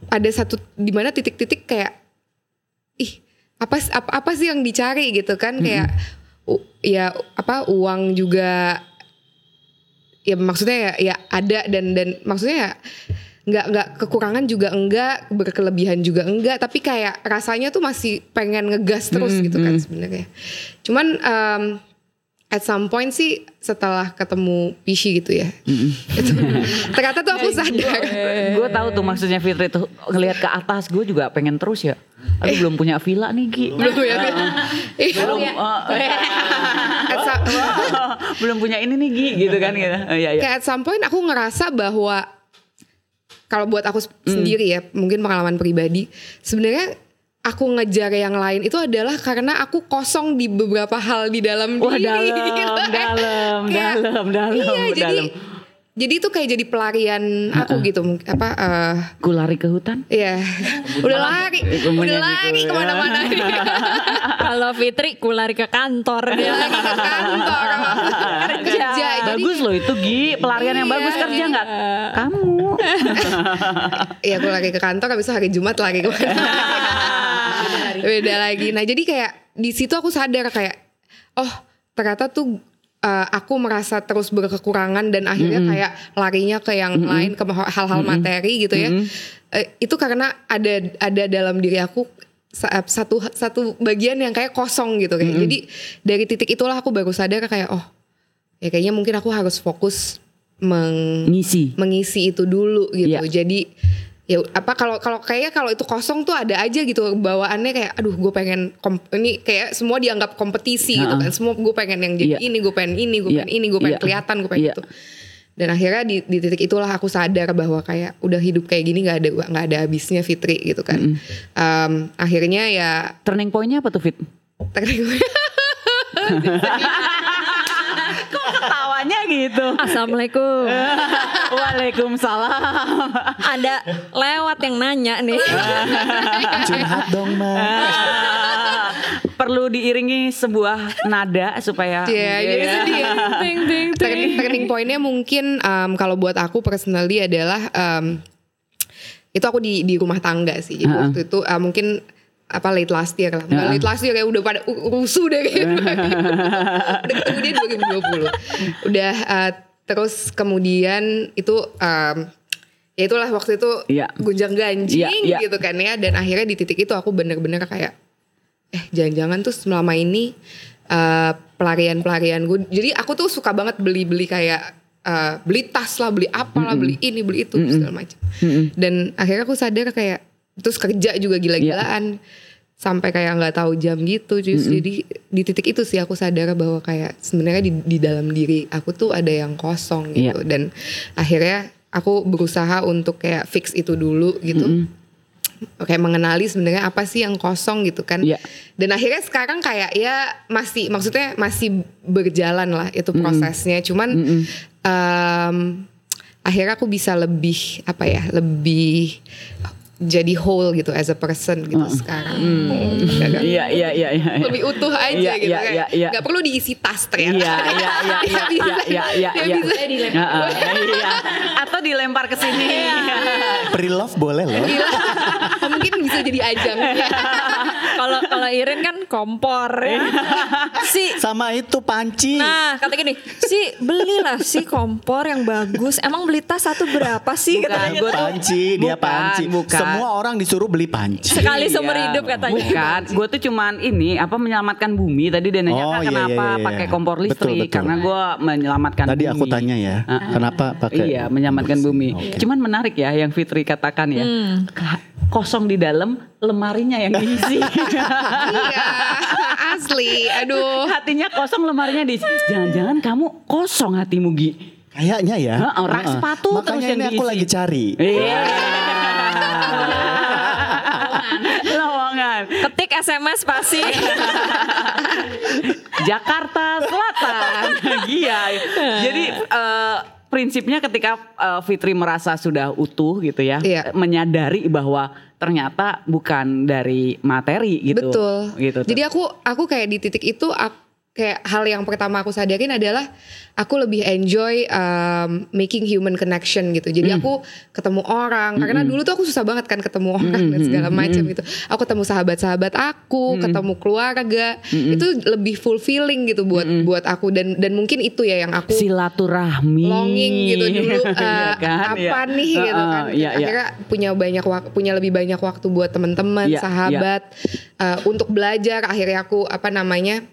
ada satu di mana titik-titik kayak ih apa apa, apa sih yang dicari? gitu kan kayak u- ya apa uang juga ya maksudnya ya, ya ada dan dan maksudnya ya nggak nggak kekurangan juga enggak berkelebihan juga enggak tapi kayak rasanya tuh masih pengen ngegas terus gitu kan sebenarnya. Cuman em, at some point sih setelah ketemu Pishi gitu ya. Itu, ternyata tuh aku sadar. Gue tahu tuh maksudnya Fitri tuh ngelihat ke atas, gue juga pengen terus ya. Aduh belum punya villa nih Gi. belum ya Ih, Belum, eh, some- belum punya ini nih Gi gitu kan gitu. Oh, iya, iya. kayak at some point aku ngerasa bahwa kalau buat aku sp- sendiri ya mungkin pengalaman pribadi sebenarnya aku ngejar yang lain itu adalah karena aku kosong di beberapa hal di dalam Wah diri dalam, gitu. dalam, Kayak- dalam, dalam, iya dalam. jadi itu kayak jadi pelarian aku gitu mungkin apa eh Ku lari ke hutan. Iya, udah lari, Aku udah menyanyi lari ku- ke mana-mana. Kalau Fitri ku lari ke kantor dia. lari ke kantor, kerja. Jadi, bagus loh itu Gi, pelarian yang Iya, bagus kerja jadi- nggak? Kamu. Iya aku lari ke kantor habis itu hari Jumat lari ke mana Beda lagi Nah jadi kayak di situ aku sadar kayak Oh ternyata tuh uh, aku merasa terus berkekurangan dan akhirnya kayak larinya ke yang lain ke hal-hal materi gitu ya. Eh, itu karena ada ada dalam diri aku sa- satu satu bagian yang kayak kosong gitu kayak. Jadi dari titik itulah aku baru sadar kayak oh ya kayaknya mungkin aku harus fokus meng Ngisi. mengisi itu dulu gitu. Iya. Jadi ya apa kalau kalau kayaknya kalau itu kosong tuh ada aja gitu bawaannya kayak aduh gue pengen kom- ini kayak semua dianggap kompetisi gitu kan. Semua gue pengen yang Iya. jadi ini, gue pengen ini, gue Iya. pengen ini, gue pengen Iya. kelihatan, gue pengen Iya. itu. Dan akhirnya di, di titik itulah aku sadar bahwa kayak udah hidup kayak gini nggak ada nggak ada habisnya Fitri gitu kan. Em, akhirnya ya Turning pointnya apa tuh Fit? Kok ketawanya gitu? Assalamualaikum. Waalaikumsalam. Ada lewat yang nanya nih. Curhat dong mas. Ah, Perlu diiringi sebuah nada supaya Iya, jadi sedih. ting ting Turning, turning pointnya mungkin um, kalau buat aku personally adalah um, itu aku di di rumah tangga sih. Jadi waktu itu uh, mungkin apa late last year lah. Bukan late last year kayak udah pada rusuh deh kayaknya. udah ketemu dia 2020. Udah uh, terus kemudian itu um, ya itulah waktu itu Iya. gunjang ganjing Iya, iya. gitu kan ya. Dan akhirnya di titik itu aku bener-bener kayak eh jangan-jangan tuh selama ini eh, pelarian-pelarian gue jadi aku tuh suka banget beli-beli kayak eh, beli tas lah beli apalah beli ini beli itu segala macam. Dan akhirnya aku sadar kayak terus kerja juga gila-gilaan sampai kayak nggak tahu jam gitu Jus. jadi di titik itu sih aku sadar bahwa kayak sebenarnya di, di dalam diri aku tuh ada yang kosong gitu dan akhirnya aku berusaha untuk kayak fix itu dulu gitu kayak mengenali sebenarnya apa sih yang kosong gitu kan. Iya. Dan akhirnya sekarang kayak ya masih maksudnya masih berjalan lah itu prosesnya. Cuman em, akhirnya aku bisa lebih apa ya lebih jadi whole gitu as a person gitu sekarang. Agak-agak Iya iya iya iya. lebih utuh aja Iya, gitu iya, kayak iya, iya. nggak perlu diisi tas ternyata. Iya iya iya iya iya iya iya iya. Iya. Atau dilempar ke sini. Pre-love boleh loh. Gila. mungkin bisa jadi ajang. Kalau kalau Irin kan kompor ya. si Sama itu panci. Nah, kata gini, si belilah si kompor yang bagus. Emang beli tas satu berapa sih? Bukan, tuh- panci, dia Bukan, panci. bukan. Semua orang disuruh beli panci. Sekali seumur Iya. hidup katanya. Bukan, gue tuh cuman ini apa menyelamatkan bumi. Tadi dia nanya Oh, kan iya, kenapa iya, iya, pakai iya. kompor Betul, listrik betul. karena gue menyelamatkan Tadi bumi. aku tanya ya, Uh-uh. kenapa pakai? Iya, menyelamatkan bumi. Cuman menarik ya yang Fitri katakan ya. Hmm. Kosong di dalam, lemarinya yang diisi. iya, asli. Aduh. Hatinya kosong, lemarinya diisi. Jangan-jangan kamu kosong hatimu, Gi. Kayaknya ya. Heeh, rak sepatu Makanya terus yang ini aku diisi. lagi cari. Iya. Lowongan. Ketik SMS pasti. Jakarta Selatan. Iya. Jadi eh, prinsipnya ketika eh, Fitri merasa sudah utuh gitu ya, Iya. menyadari bahwa ternyata bukan dari materi gitu. Betul. Gitu. tuh. Jadi aku aku kayak di titik itu aku, kayak hal yang pertama aku sadarin adalah aku lebih enjoy um, making human connection gitu. Jadi aku ketemu orang karena dulu tuh aku susah banget kan ketemu orang dan segala macam gitu. Aku ketemu sahabat-sahabat aku, ketemu keluarga. Itu lebih fulfilling gitu buat buat aku dan dan mungkin itu ya yang aku silaturahmi longing gitu dulu Iya eh, kan? apa Iya. nih gitu Heeh, kan iya, iya. akhirnya punya banyak punya lebih banyak waktu buat teman-teman Iya, sahabat eh, untuk belajar akhirnya aku apa namanya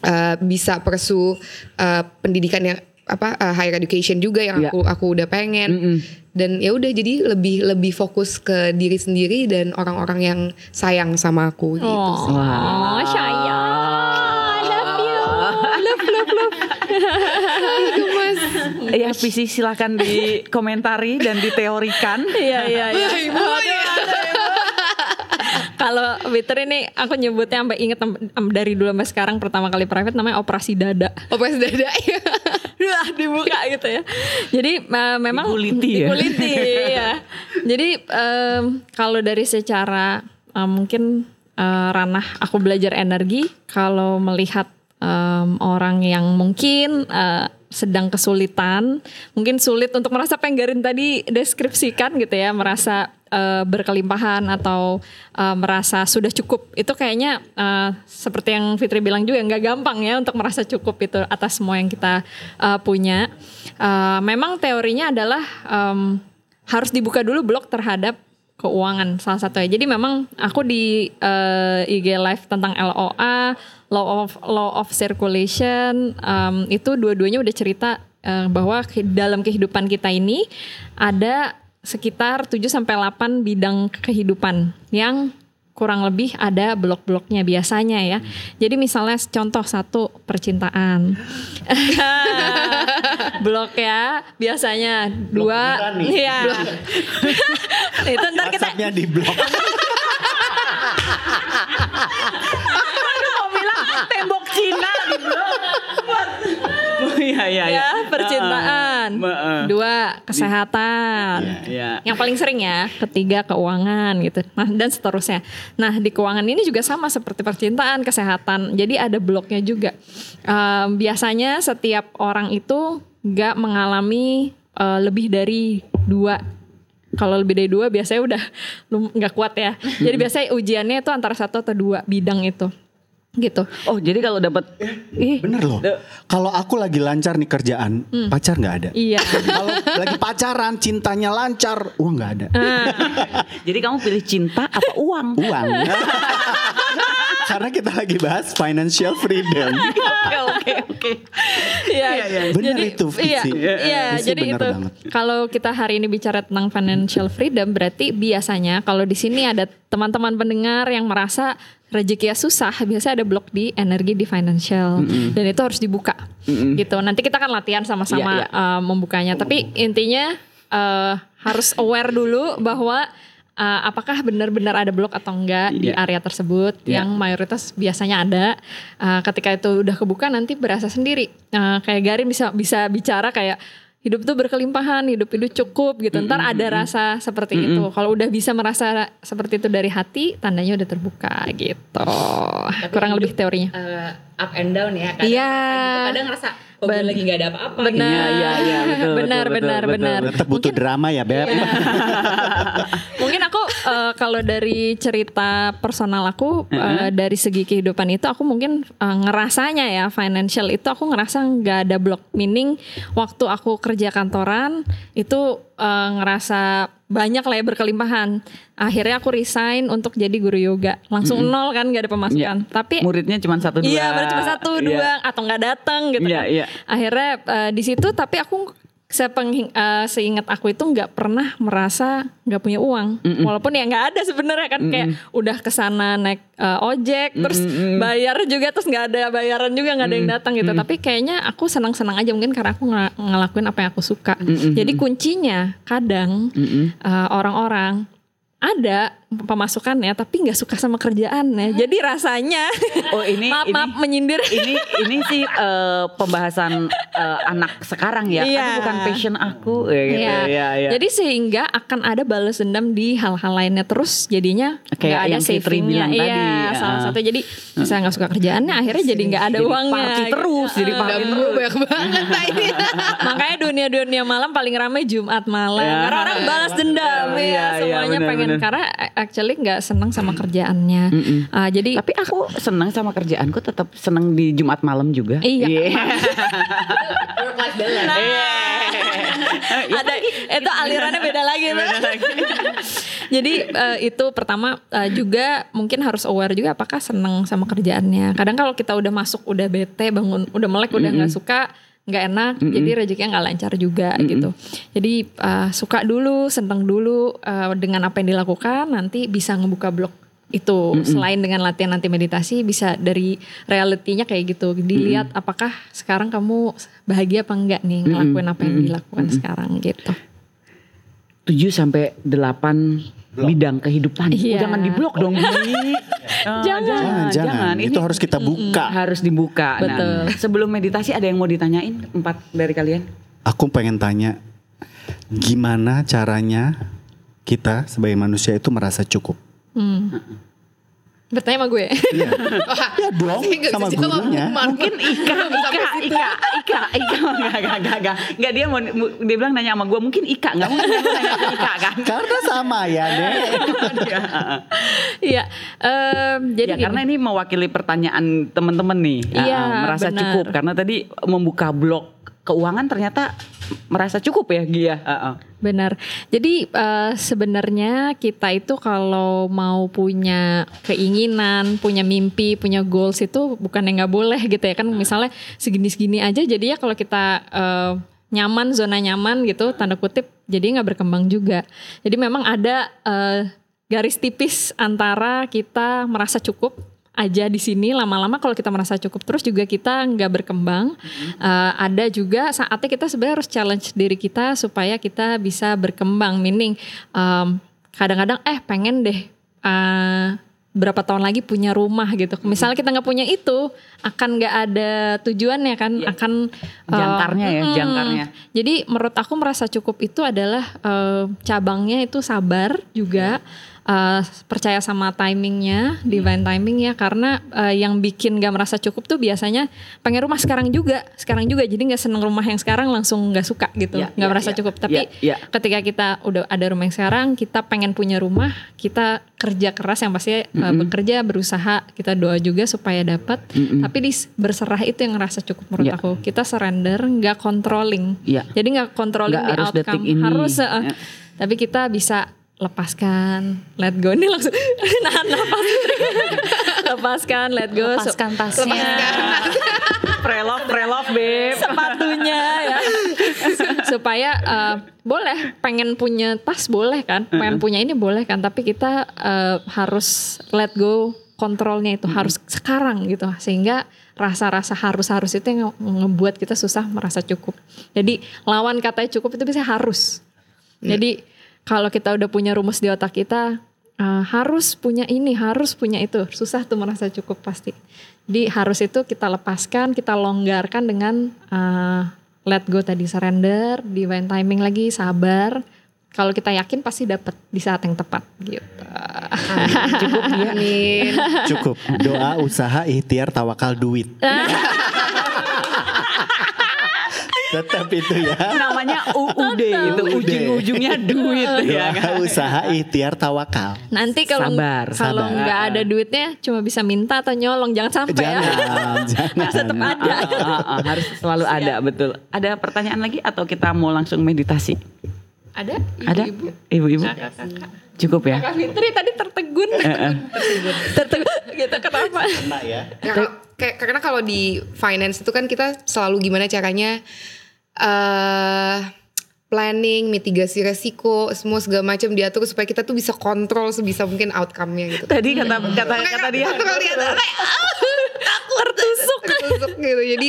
eh, bisa persu eh, pendidikan yang apa eh, higher education juga yang Iya. aku aku udah pengen dan ya udah jadi lebih lebih fokus ke diri sendiri dan orang-orang yang sayang sama aku gitu sih. Oh, sayang. I love you. Love, love, love. Gemas. Ya PC silakan dikomentari dan diteorikan. Iya, iya, iya. Kalau Twitter ini aku nyebutnya sampai inget dari dulu sampai sekarang pertama kali private namanya operasi dada. Operasi dada ya. Wah, dibuka gitu ya. Jadi eh, memang Diguliti ya? diguliti, ya. Jadi em, kalau dari secara eh, mungkin eh, ranah aku belajar energi, kalau melihat em, orang yang mungkin eh, sedang kesulitan, mungkin sulit untuk merasa penggarin tadi deskripsikan gitu ya, merasa eh, berkelimpahan atau eh, merasa sudah cukup. Itu kayaknya eh, seperti yang Fitri bilang juga nggak gampang ya untuk merasa cukup itu atas semua yang kita eh, punya. Eh, memang teorinya adalah em, harus dibuka dulu blok terhadap keuangan salah satunya. Jadi memang aku di eh, IG live tentang LOA, law of law of circulation em, itu dua-duanya udah cerita eh, bahwa dalam kehidupan kita ini ada sekitar 7 sampai 8 bidang kehidupan yang kurang lebih ada blok-bloknya biasanya ya. Jadi misalnya contoh satu percintaan. blok ya biasanya dua beneran nih. iya. itu ntar kita di blok. Tembok Cina di blok. Iya iya iya. ya percintaan. Heeh. Dua kesehatan. Iya. Yang paling sering ya, ketiga keuangan gitu. Nah, dan seterusnya. Nah, di keuangan ini juga sama seperti percintaan, kesehatan. Jadi ada bloknya juga. Em, biasanya setiap orang itu nggak mengalami eh, lebih dari dua. Kalau lebih dari dua biasanya udah nggak kuat ya. Jadi biasanya ujiannya itu antara satu atau dua bidang itu. Gitu. Oh jadi kalau dapat ih Bener loh. Kalau aku lagi lancar nih kerjaan, pacar nggak ada. Iya. Kalau lagi pacaran, cintanya lancar, uang nggak ada. jadi kamu pilih cinta apa uang? Uang. Karena kita lagi bahas financial freedom. Oke oke oke. Iya, Benar jadi, itu, Fitzi. Iya, iya, Fitzi jadi benar itu. banget. Kalau kita hari ini bicara tentang financial freedom, berarti biasanya kalau di sini ada teman-teman pendengar yang merasa rezekinya susah, biasanya ada blok di energi di financial, dan itu harus dibuka, gitu. Nanti kita akan latihan sama-sama Iya, iya. uh, membukanya. Tapi intinya uh, harus aware dulu bahwa uh, apakah benar-benar ada blok atau enggak di Iya. area tersebut Iya. yang mayoritas biasanya ada. Uh, ketika itu udah kebuka nanti berasa sendiri. Uh, kayak Garin bisa bisa bicara kayak hidup tuh berkelimpahan, hidup itu cukup gitu. Ntar ada rasa seperti itu. Kalau udah bisa merasa seperti itu dari hati, tandanya udah terbuka gitu. Kurang lebih teorinya. Eh, up and down ya. Kadang Iya. ngerasa gitu, kadang ngerasa kok gue Ben- lagi nggak ada apa-apa. Benar, Iya, iya, iya, betul, benar, betul, benar, betul, benar. Tetap butuh drama ya Beb. Mungkin aku eh, kalau dari cerita personal aku eh, dari segi kehidupan itu aku mungkin eh, ngerasanya ya financial itu aku ngerasa nggak ada blok meaning waktu aku kerja kantoran itu eh, ngerasa banyak lah ya berkelimpahan. Akhirnya aku resign untuk jadi guru yoga. Langsung nol kan nggak ada pemasukan. Iya. Tapi Muridnya cuma satu dua. Iya, baru cuma satu dua atau nggak datang gitu Iya, kan. iya. Akhirnya eh, di situ tapi aku sepeng eh, seingat aku itu nggak pernah merasa nggak punya uang. Walaupun ya nggak ada sebenarnya kan kayak udah ke sana naik eh, ojek terus bayar juga terus nggak ada bayaran juga nggak ada yang datang gitu. Tapi kayaknya aku senang-senang aja mungkin karena aku ngel- ngelakuin apa yang aku suka. Jadi kuncinya kadang eh, orang-orang ada pemasukannya tapi nggak suka sama kerjaannya. Jadi rasanya Oh, ini- maaf ini- maaf menyindir. ini ini sih eh, pembahasan eh, anak sekarang ya. Iya. Aduh, bukan passion aku ya gitu. Iya. Iya, iya. Jadi sehingga akan ada balas dendam di hal-hal lainnya terus jadinya Kayak nggak ada yang Fitri savingnya. bilang Iya, tadi. salah Ah. satu jadi saya nggak suka kerjaannya akhirnya jadi nggak ada Jadi uangnya. party gitu. terus, jadi party Dan gue terus. banyak banget nah ini. Makanya dunia-dunia malam paling ramai Jumat malam. Ya. Karena orang balas dendam Iya, ya, iya, semuanya benar, pengen benar. karena actually nggak senang sama kerjaannya. Ah, jadi Tapi aku senang sama kerjaanku tetap senang di Jumat malam juga. Iya. Work life balance. Nah, ada itu alirannya beda lagi tuh. Jadi eh, itu pertama eh, juga mungkin harus aware juga apakah seneng sama kerjaannya. Kadang kalau kita udah masuk udah bete bangun udah melek udah nggak suka nggak enak jadi rezekinya nggak lancar juga gitu. Jadi eh, suka dulu seneng dulu eh, dengan apa yang dilakukan nanti bisa ngebuka blok itu. Selain dengan latihan nanti meditasi bisa dari realitinya kayak gitu. Dilihat apakah sekarang kamu bahagia apa enggak nih ngelakuin apa yang dilakukan sekarang gitu. 7 sampai 8 bidang kehidupan. Iya. Oh, jangan diblok dong, Bi. Eh, Jangan. Jangan, jangan. Ini Itu harus kita buka. harus dibuka. Betul. Nah, sebelum meditasi ada yang mau ditanyain empat dari kalian? Aku pengen tanya gimana caranya kita sebagai manusia itu merasa cukup. Bertanya sama gue Ya dong sama bisa jawab, gurunya. Mungkin Ika, Ika, Ika, Ika, Ika, enggak, enggak, enggak, enggak, enggak. Dia mau, dia bilang nanya sama gue, mungkin Ika, enggak mungkin dia nanya ke Ika kan? Karena sama ya deh. iya em, jadi ya gini. karena ini mewakili pertanyaan teman-teman nih, Iya, Ah, merasa cukup karena tadi membuka blok keuangan ternyata merasa cukup ya Gia. Ah, ah. Benar. Jadi eh, sebenarnya kita itu kalau mau punya keinginan, punya mimpi, punya goals itu bukan yang nggak boleh gitu ya kan. Misalnya segini-segini aja jadi ya kalau kita eh, nyaman zona nyaman gitu tanda kutip jadi nggak berkembang juga. Jadi memang ada eh, garis tipis antara kita merasa cukup aja di sini. Lama-lama kalau kita merasa cukup terus juga kita nggak berkembang. Eh, ada juga saatnya kita sebenarnya harus challenge diri kita supaya kita bisa berkembang. Meaning em, kadang-kadang eh pengen deh eh, berapa tahun lagi punya rumah gitu. Misalnya kita nggak punya itu akan nggak ada tujuannya kan akan eh, Jangkarnya ya, mm-mm. jangkarnya. jadi menurut aku merasa cukup itu adalah eh, cabangnya itu sabar juga eh, percaya sama timingnya, divine timing ya karena eh, yang bikin gak merasa cukup tuh biasanya pengen rumah sekarang juga, sekarang juga jadi nggak seneng rumah yang sekarang langsung nggak suka gitu, Ya, nggak ya, merasa ya. cukup. Tapi Ya, ya. ketika kita udah ada rumah yang sekarang, kita pengen punya rumah, kita kerja keras yang pasti eh, bekerja, berusaha, kita doa juga supaya dapat. Tapi di berserah itu yang ngerasa cukup menurut Ya. aku. Kita surrender, nggak controlling. Ya. Jadi nggak controlling Nggak di harus outcome, detik ini. harus. eh, Ya. Tapi kita bisa lepaskan, let go. Ini langsung nahan nafas. lepaskan, let go. Lepaskan tasnya. Prelove, prelove, beb. sepatunya ya. Supaya eh, boleh pengen punya tas boleh kan? Pengen punya ini boleh kan? Tapi kita eh, harus let go kontrolnya itu harus sekarang gitu. Sehingga rasa-rasa harus-harus itu yang nge- ngebuat kita susah merasa cukup. Jadi lawan katanya cukup itu bisa harus. Jadi kalau kita udah punya rumus di otak kita uh, harus punya ini, harus punya itu, susah tuh merasa cukup pasti. Jadi harus itu kita lepaskan, kita longgarkan dengan uh, let go tadi surrender, divine timing lagi, sabar. Kalau kita yakin pasti dapat di saat yang tepat gitu. Cukup ya. Amin. Cukup. Doa, usaha, ikhtiar, tawakal, duit. Tetap itu ya. Namanya UUD itu ujung-ujungnya duit ya. Doa, usaha, ikhtiar, tawakal. Nanti kalau Sabar, kalau nggak ada duitnya cuma bisa minta atau nyolong jangan sampai ya. Jangan, jangan. Tetap ada. Ah, ah, ah, harus selalu ada betul. Ada pertanyaan lagi atau kita mau langsung meditasi? Ada? Ada? Ibu-ibu? Cukup ya? Kak Fitri tadi tertegun. tertegun gitu kenapa? Kena ya. Ya, kayak karena kalau di finance itu kan kita selalu gimana caranya eh planning, mitigasi resiko, semua segala macam diatur supaya kita tuh bisa kontrol sebisa mungkin outcome-nya gitu. Tadi kata kata kata dia Kalau lihat kayak, ah, tertusuk tertusuk gitu. Jadi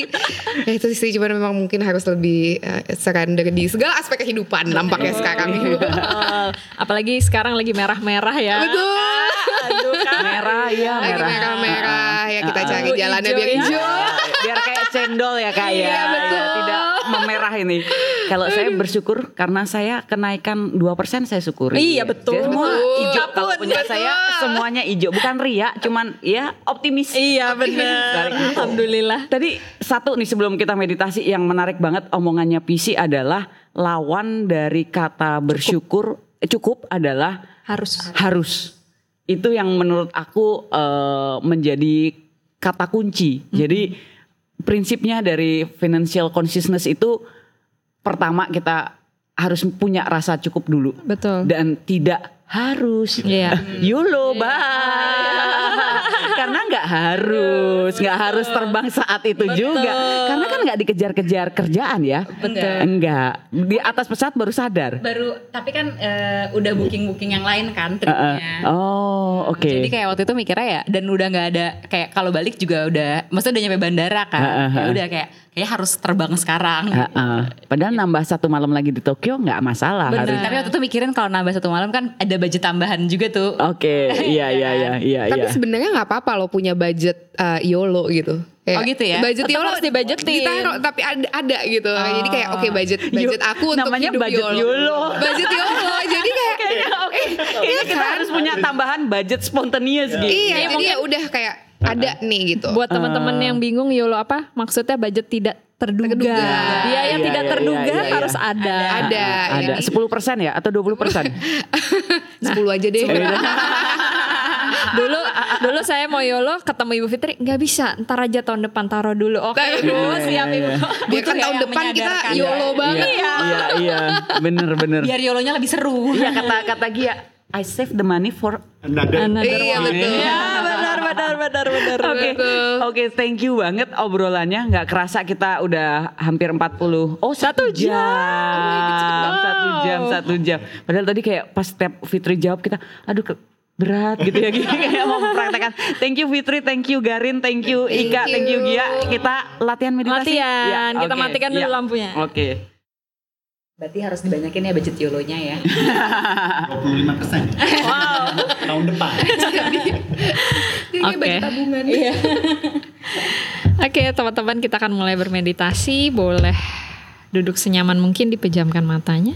ya itu sih cuman memang mungkin harus lebih eh, surrender di segala aspek kehidupan nampaknya sekarang. Betul. Apalagi sekarang lagi merah-merah ya. Betul. Aduh kan. merah ya Lagi merah. merah-merah ya kita cari Hijau jalannya ya. biar hijau. biar kayak cendol ya kak ya. Iya, betul. Ya, tidak memerah ini. Kalau saya bersyukur karena saya kenaikan 2% saya syukuri. Iya, betul. Jadi semua Betul. hijau kalau Betul. punya saya semuanya hijau bukan ria cuman ya optimis. Iya benar. Alhamdulillah. Tadi satu nih sebelum kita meditasi yang menarik banget omongannya PC adalah lawan dari kata bersyukur eh, cukup adalah Harus. harus. Itu yang menurut aku eh, menjadi kata kunci. Jadi prinsipnya dari financial consciousness itu pertama kita harus punya rasa cukup dulu Betul. dan tidak harus Iya. YOLO bah karena nggak harus nggak harus terbang saat itu juga karena kan nggak dikejar-kejar kerjaan ya Betul. enggak di atas pesawat baru sadar Baru tapi kan eh, udah booking-booking yang lain kan eh. tripnya. oh oke Jadi kayak waktu itu mikirnya ya dan udah nggak ada kayak kalau balik juga udah maksudnya udah nyampe bandara kan. Ha, ha. Ya udah kayak kayak harus terbang sekarang. Heeh. padahal nambah satu malam lagi di Tokyo nggak masalah Bener. harus Tapi waktu itu mikirin kalau nambah satu malam kan ada budget tambahan juga tuh. oke iya iya iya iya Tapi iya sebenarnya nggak apa-apa lo punya budget uh, YOLO gitu. Kayak, Oh gitu ya? Budget YOLO harus dibudgetin. Ditaruh tapi ada, ada gitu. Jadi kayak oke budget budget Yo- aku untuk namanya hidup budget YOLO. Budget YOLO. jadi kayak kayaknya oke kayaknya kita harus punya tambahan budget spontaneous gitu iya, jadi ya udah kayak ada nih gitu. Buat teman-teman yang bingung YOLO apa? Maksudnya budget tidak terduga. Terduga. Dia yang Iya, tidak iya, terduga iya, iya. harus ada. ada. ada Jadi 10% ya atau 20% 10 aja deh. dulu dulu saya mau YOLO ketemu Ibu Fitri nggak bisa ntar aja tahun depan taruh dulu oke Taruh Bu, dulu. siap Ibu Biar kan ya tahun depan kita. YOLO banget. iya iya iya bener bener Biar yolonya lebih seru. iya kata kata Gia I save the money for Another Iya one. betul. Ya, benar benar benar Oke, Betul. oke, thank you banget obrolannya. Nggak kerasa kita udah hampir 40. Oh, satu jam. Satu jam, satu jam. Padahal tadi kayak pas step Fitri jawab kita, aduh berat gitu ya gini kayak mau mempraktekkan. Thank you Fitri, thank you Garin, thank you Ika, thank you Gia. Kita latihan meditasi. Latihan. Kita oke, matikan dulu lampunya. Oke. Berarti harus dibanyakin ya budget yolonya ya. 25 persen. wow Tahun depan. Jadi Oke. budget tabungan. Oke teman-teman kita akan mulai bermeditasi Boleh duduk senyaman mungkin dipejamkan matanya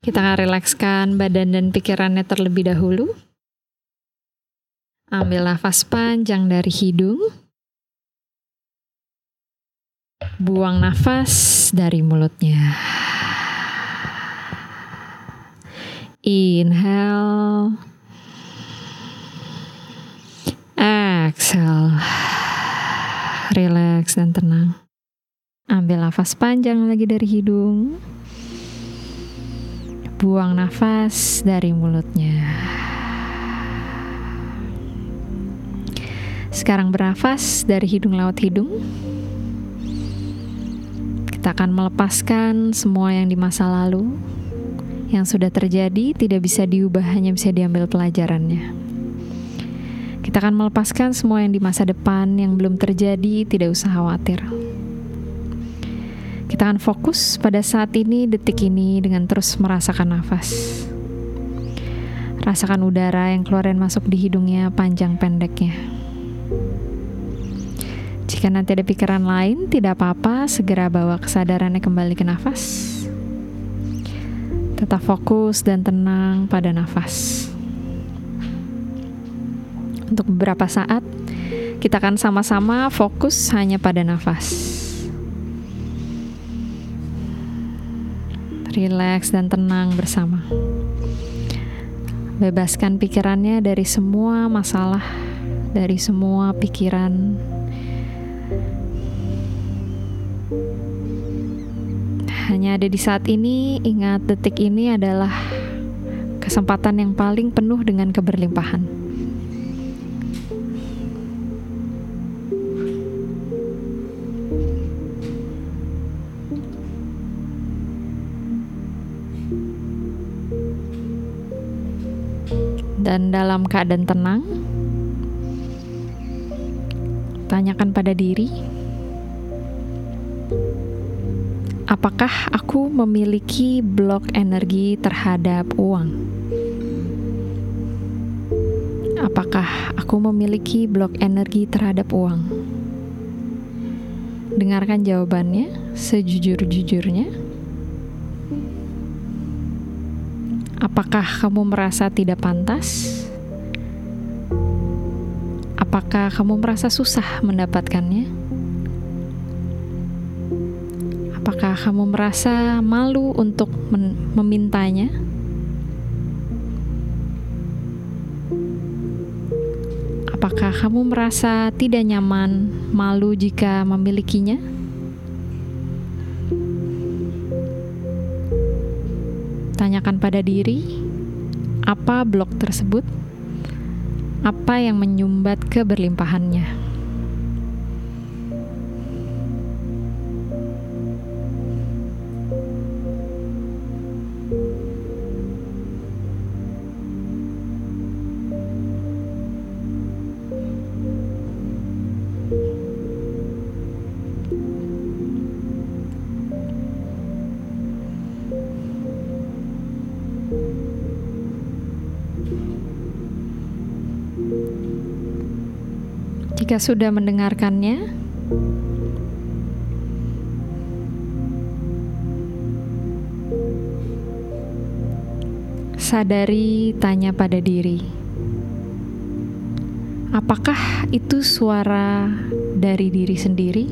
Kita akan rilekskan badan dan pikirannya terlebih dahulu Ambil nafas panjang dari hidung Buang nafas dari mulutnya Inhale Exhale. Relax dan tenang. Ambil nafas panjang lagi dari hidung. Buang nafas dari mulutnya. Sekarang bernafas dari hidung lewat hidung. Kita akan melepaskan semua yang di masa lalu yang sudah terjadi tidak bisa diubah hanya bisa diambil pelajarannya. Kita akan melepaskan semua yang di masa depan yang belum terjadi, tidak usah khawatir. Kita akan fokus pada saat ini, detik ini dengan terus merasakan nafas. Rasakan udara yang keluar dan masuk di hidungnya panjang pendeknya. Jika nanti ada pikiran lain, tidak apa-apa, segera bawa kesadarannya kembali ke nafas. Tetap fokus dan tenang pada nafas. Untuk beberapa saat, kita akan sama-sama fokus hanya pada nafas. Rileks dan tenang bersama. Bebaskan pikirannya dari semua masalah, dari semua pikiran. Hanya ada di saat ini, ingat detik ini adalah kesempatan yang paling penuh dengan keberlimpahan. dan dalam keadaan tenang, tanyakan pada diri, apakah aku memiliki blok energi terhadap uang? Apakah aku memiliki blok energi terhadap uang? Dengarkan jawabannya sejujur-jujurnya. Apakah kamu merasa tidak pantas? Apakah kamu merasa susah mendapatkannya? Apakah kamu merasa malu untuk memintanya? Apakah kamu merasa tidak nyaman, malu jika memilikinya? Tanyakan pada diri, apa blok tersebut? Apa yang menyumbat keberlimpahannya? Jika sudah mendengarkannya, sadari tanya pada diri, apakah itu suara dari diri sendiri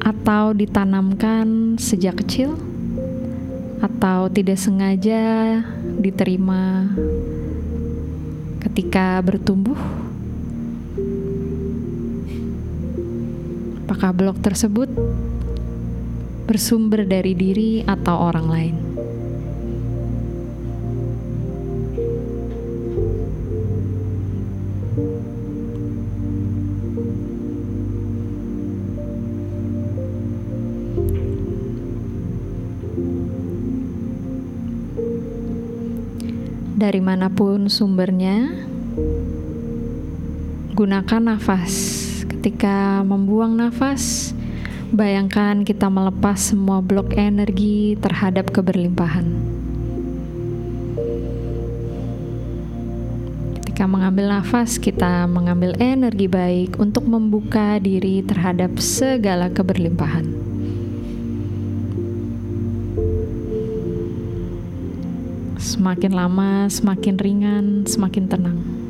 atau ditanamkan sejak kecil atau tidak sengaja diterima ketika bertumbuh? Apakah blok tersebut bersumber dari diri atau orang lain? Dari mana pun sumbernya, gunakan nafas ketika membuang nafas, bayangkan kita melepas semua blok energi terhadap keberlimpahan. Ketika mengambil nafas, kita mengambil energi baik untuk membuka diri terhadap segala keberlimpahan. Semakin lama, semakin ringan, semakin tenang.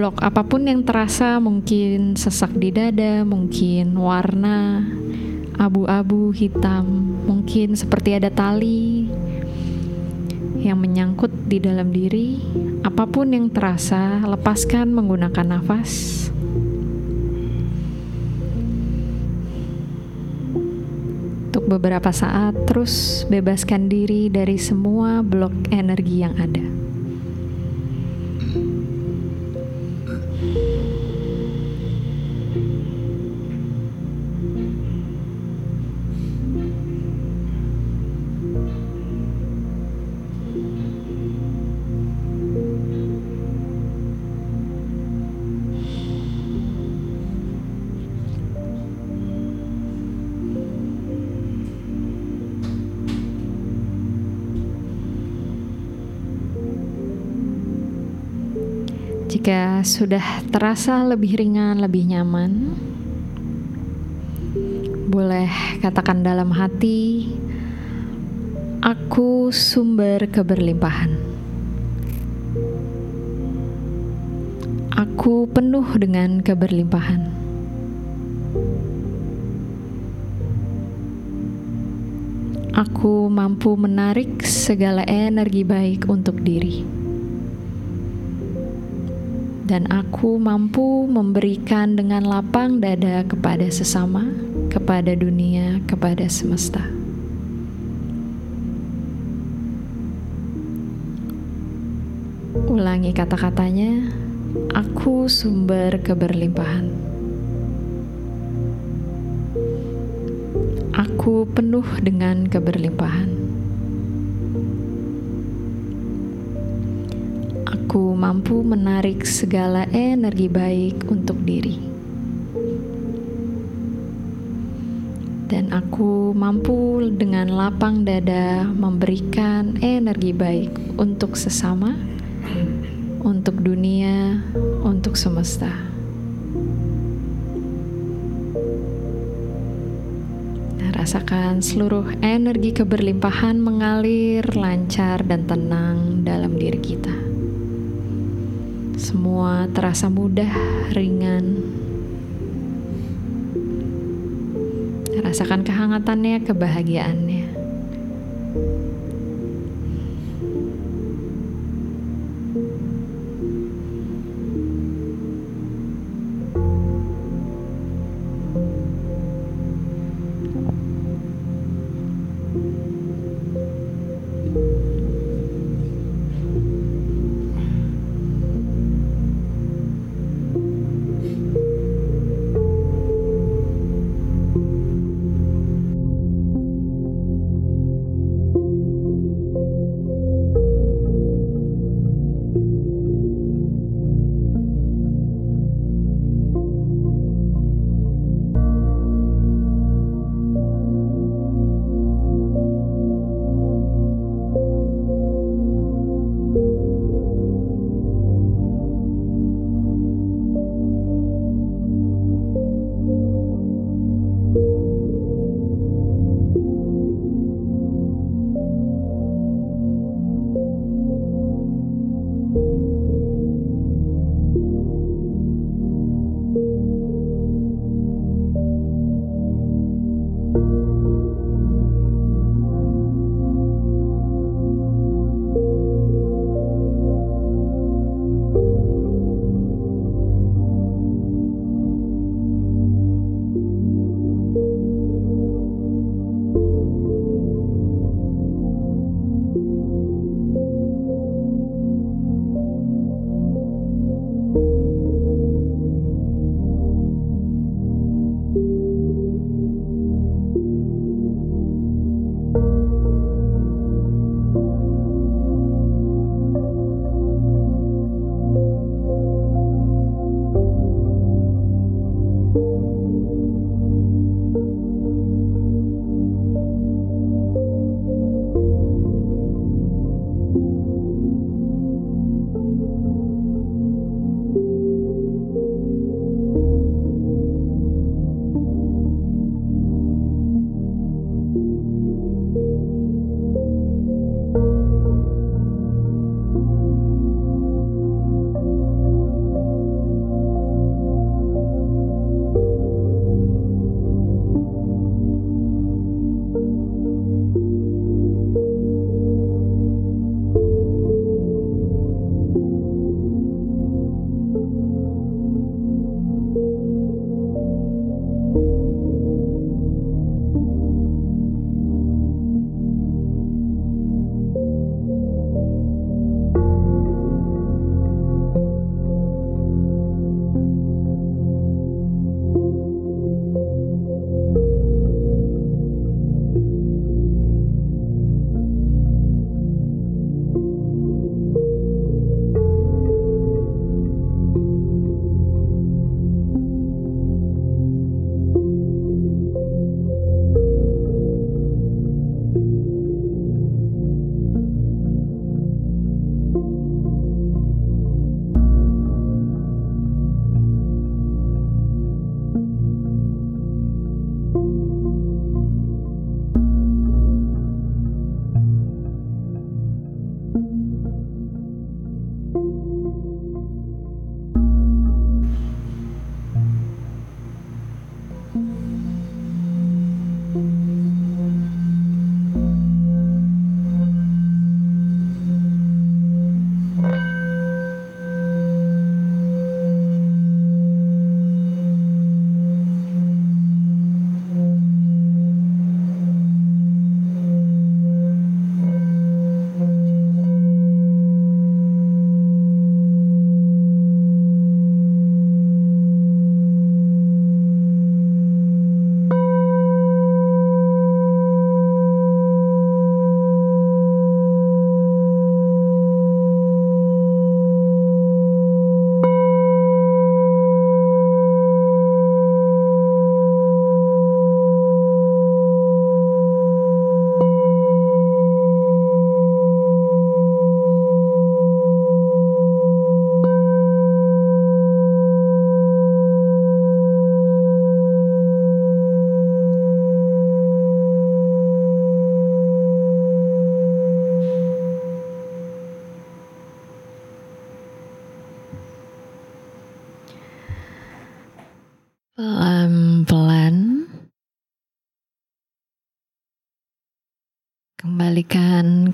Blok apa pun yang terasa mungkin sesak di dada, mungkin warna abu-abu hitam, mungkin seperti ada tali yang menyangkut di dalam diri. Apa pun yang terasa, lepaskan menggunakan nafas. Untuk beberapa saat, terus bebaskan diri dari semua blok energi yang ada. Jika sudah terasa lebih ringan, lebih nyaman, boleh katakan dalam hati, "Aku sumber keberlimpahan." Aku penuh dengan keberlimpahan. Aku mampu menarik segala energi baik untuk diri, dan aku mampu memberikan dengan lapang dada kepada sesama, kepada dunia, kepada semesta. Ulangi kata-katanya. Aku sumber keberlimpahan. Aku penuh dengan keberlimpahan. Mampu menarik segala energi baik untuk diri. Dan aku mampu dengan lapang dada memberikan energi baik untuk sesama, untuk dunia, untuk semesta. Rasakan seluruh energi keberlimpahan mengalir lancar dan tenang dalam diri kita. Semua terasa mudah, ringan. Rasakan kehangatannya, kebahagiaannya.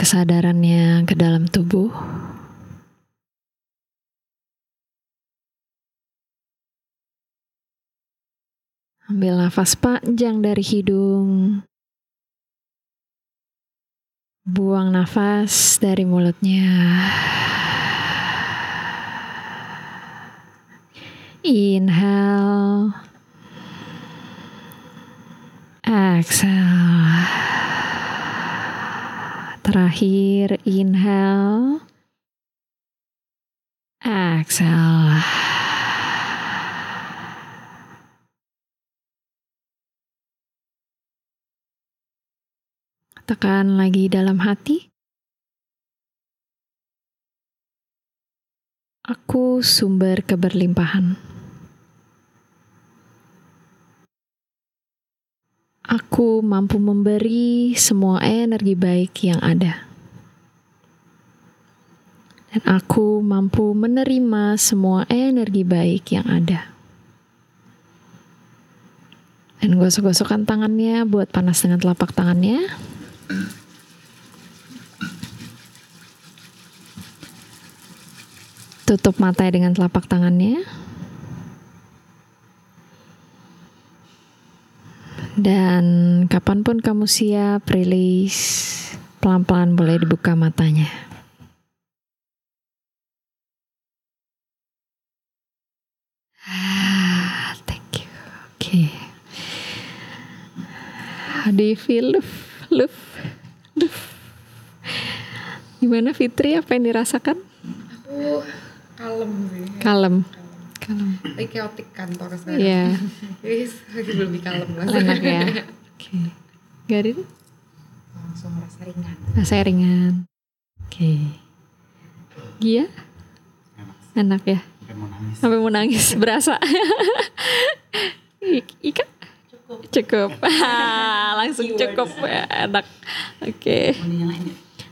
Kesadarannya ke dalam tubuh. Ambil nafas panjang dari hidung. Buang nafas dari mulutnya. Inhale. Exhale. Terakhir inhale. Exhale. Tekan lagi dalam hati. Aku sumber keberlimpahan. Aku mampu memberi semua energi baik yang ada. Dan aku mampu menerima semua energi baik yang ada. Dan gosok-gosokkan tangannya buat panas dengan telapak tangannya. Tutup mata dengan telapak tangannya. Dan kapan pun kamu siap, rilis. Pelan-pelan boleh dibuka matanya. Ah, Thank you. Oke. How do you feel, Luf? Luf? Luf? Gimana Fitri? Apa yang dirasakan? Aku kalem sih. Kalem. Kalem. Lagi chaotic kantor sekarang. Iya. Jadi lagi lebih kalem lah. Enak ya. Oke. Garin? Langsung merasa ringan. Rasa ringan. Oke. Gia? Enak ya? Sampai mau nangis. Berasa. I- Ika? Cukup. Cukup. Langsung cukup. Enak. Oke.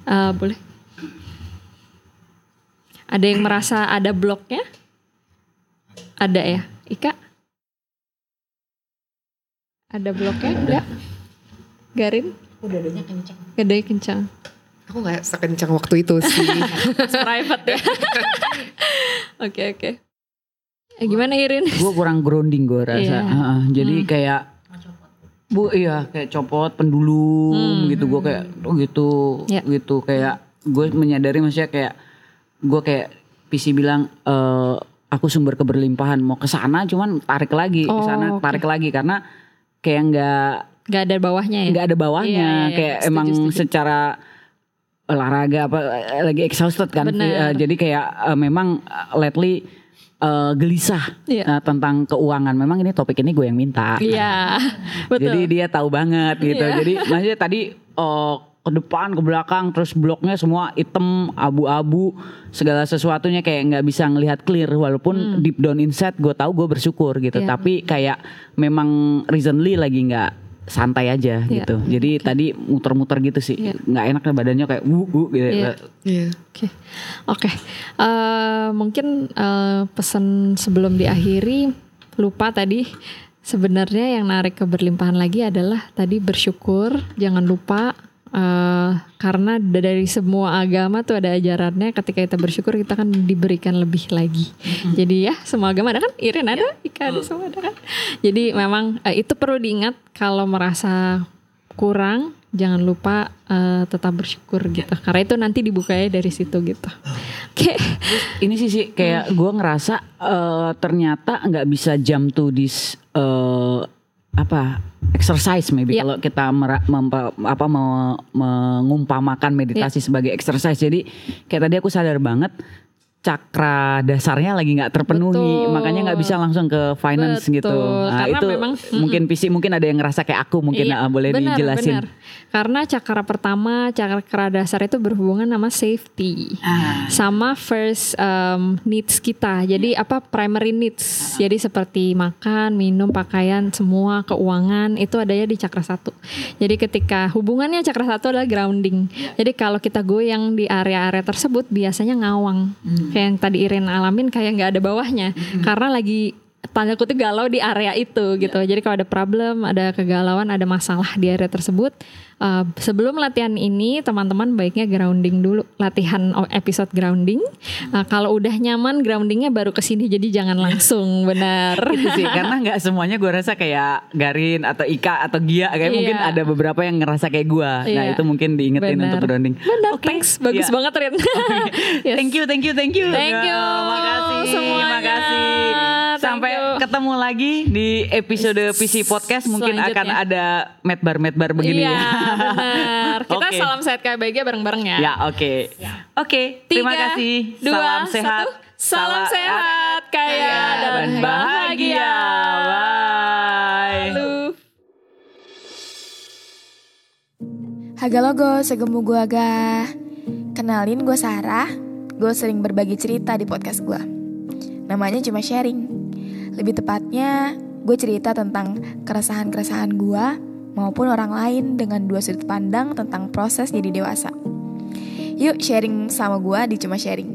Eh, boleh. Ada yang merasa ada bloknya? Ada ya? Ika? Ada bloknya? Enggak? Garin? Udah adanya kenceng. Gadanya kencang. Aku nggak sekencang waktu itu sih. private ya. Oke oke. Eh, gimana Irin? gue kurang grounding gue rasa Iya. Heeh, jadi kayak bu iya kayak copot pendulum gitu gue kayak oh gitu Ya. gitu kayak gue menyadari maksudnya kayak gue kayak PC bilang eh aku sumber keberlimpahan mau ke sana cuman tarik lagi ke Oh, sana oke. tarik lagi karena kayak nggak Gak ada bawahnya ya? nggak ada bawahnya Iya, iya, iya. kayak Setuju, emang setuju. secara olahraga apa eh, lagi exhausted kan Benar. Eh, jadi kayak eh, memang eh, lately eh, gelisah Iya. eh, tentang keuangan memang ini topik ini gue yang minta Iya, betul. jadi dia tahu banget gitu Iya. jadi maksudnya tadi eh, ke depan ke belakang terus bloknya semua hitam abu-abu segala sesuatunya kayak nggak bisa ngelihat clear walaupun deep down inside gue tahu gue bersyukur gitu Hmm. Iya. tapi kayak memang recently lagi nggak santai aja Iya. gitu jadi tadi muter-muter gitu sih Iya. nggak enak lah badannya kayak wuh wuh gitu Iya. Iya. Oke, oke. Eh, mungkin eh, pesan sebelum diakhiri lupa tadi sebenarnya yang narik keberlimpahan lagi adalah tadi bersyukur, jangan lupa eh, karena da- dari semua agama tuh ada ajarannya ketika kita bersyukur kita kan diberikan lebih lagi. Jadi ya semua agama ada kan, Irin ada, Ika ada, semua ada kan. Jadi memang eh, itu perlu diingat kalau merasa kurang jangan lupa eh, tetap bersyukur gitu. Karena itu nanti dibukanya dari situ gitu. Oke. Ini sih sih kayak gue ngerasa eh, ternyata nggak bisa jump to this eh, apa exercise maybe Iya. kalau kita mera- mempa- apa me- mengumpamakan meditasi Iya. sebagai exercise jadi kayak tadi aku sadar banget cakra dasarnya lagi nggak terpenuhi Betul. makanya nggak bisa langsung ke finance Betul. gitu nah, Karena itu memang- mungkin PC mungkin ada yang ngerasa kayak aku mungkin Iya, ah, boleh benar, dijelasin benar. Karena cakra pertama, cakra dasar itu berhubungan sama safety, Ah. sama first um, needs kita. Jadi apa primary needs. Jadi seperti makan, minum, pakaian, semua keuangan itu adanya di cakra satu. Jadi ketika hubungannya cakra satu adalah grounding. Jadi kalau kita goyang di area-area tersebut biasanya ngawang. Kayak yang tadi Irin alamin kayak nggak ada bawahnya. Karena lagi tanda kutip galau di area itu gitu. Jadi kalau ada problem, ada kegalauan, ada masalah di area tersebut, uh, sebelum latihan ini teman-teman baiknya grounding dulu, latihan episode grounding. Uh, kalau udah nyaman groundingnya baru ke sini. Jadi jangan langsung, benar. Itu sih karena nggak semuanya gue rasa kayak Garin atau Ika atau Gia kayak Iya. mungkin ada beberapa yang ngerasa kayak gue. Nah Iya. itu mungkin diingetin Benar. untuk grounding. Benar, Oke. thanks. Bagus Iya. banget Rin. Yes. Thank you, thank you, thank you. Thank you Makasih, semuanya. makasih. Sampai ketemu lagi di episode PC Podcast. Mungkin akan ada medbar medbar begini iya, ya. Benar. Kita Oke. salam sehat KBG bareng-bareng ya. Ya oke. Oke, terima Tiga, kasih. Dua, Salam sehat. satu. Salam sehat, kaya, dan bahagia. Bye. Lalu. Haga logo, segemu gua aga. Kenalin gue Sarah. Gue sering berbagi cerita di podcast gue. Namanya cuma sharing. Lebih tepatnya, gue cerita tentang keresahan-keresahan gue maupun orang lain dengan dua sudut pandang tentang proses jadi dewasa. Yuk sharing sama gue di cuma sharing.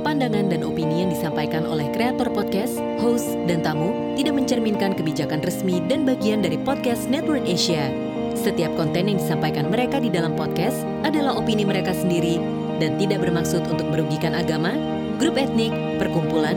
Pandangan dan opini yang disampaikan oleh kreator podcast, host, dan tamu tidak mencerminkan kebijakan resmi dan bagian dari podcast Network Asia. Setiap konten yang disampaikan mereka di dalam podcast adalah opini mereka sendiri dan tidak bermaksud untuk merugikan agama, grup etnik, perkumpulan,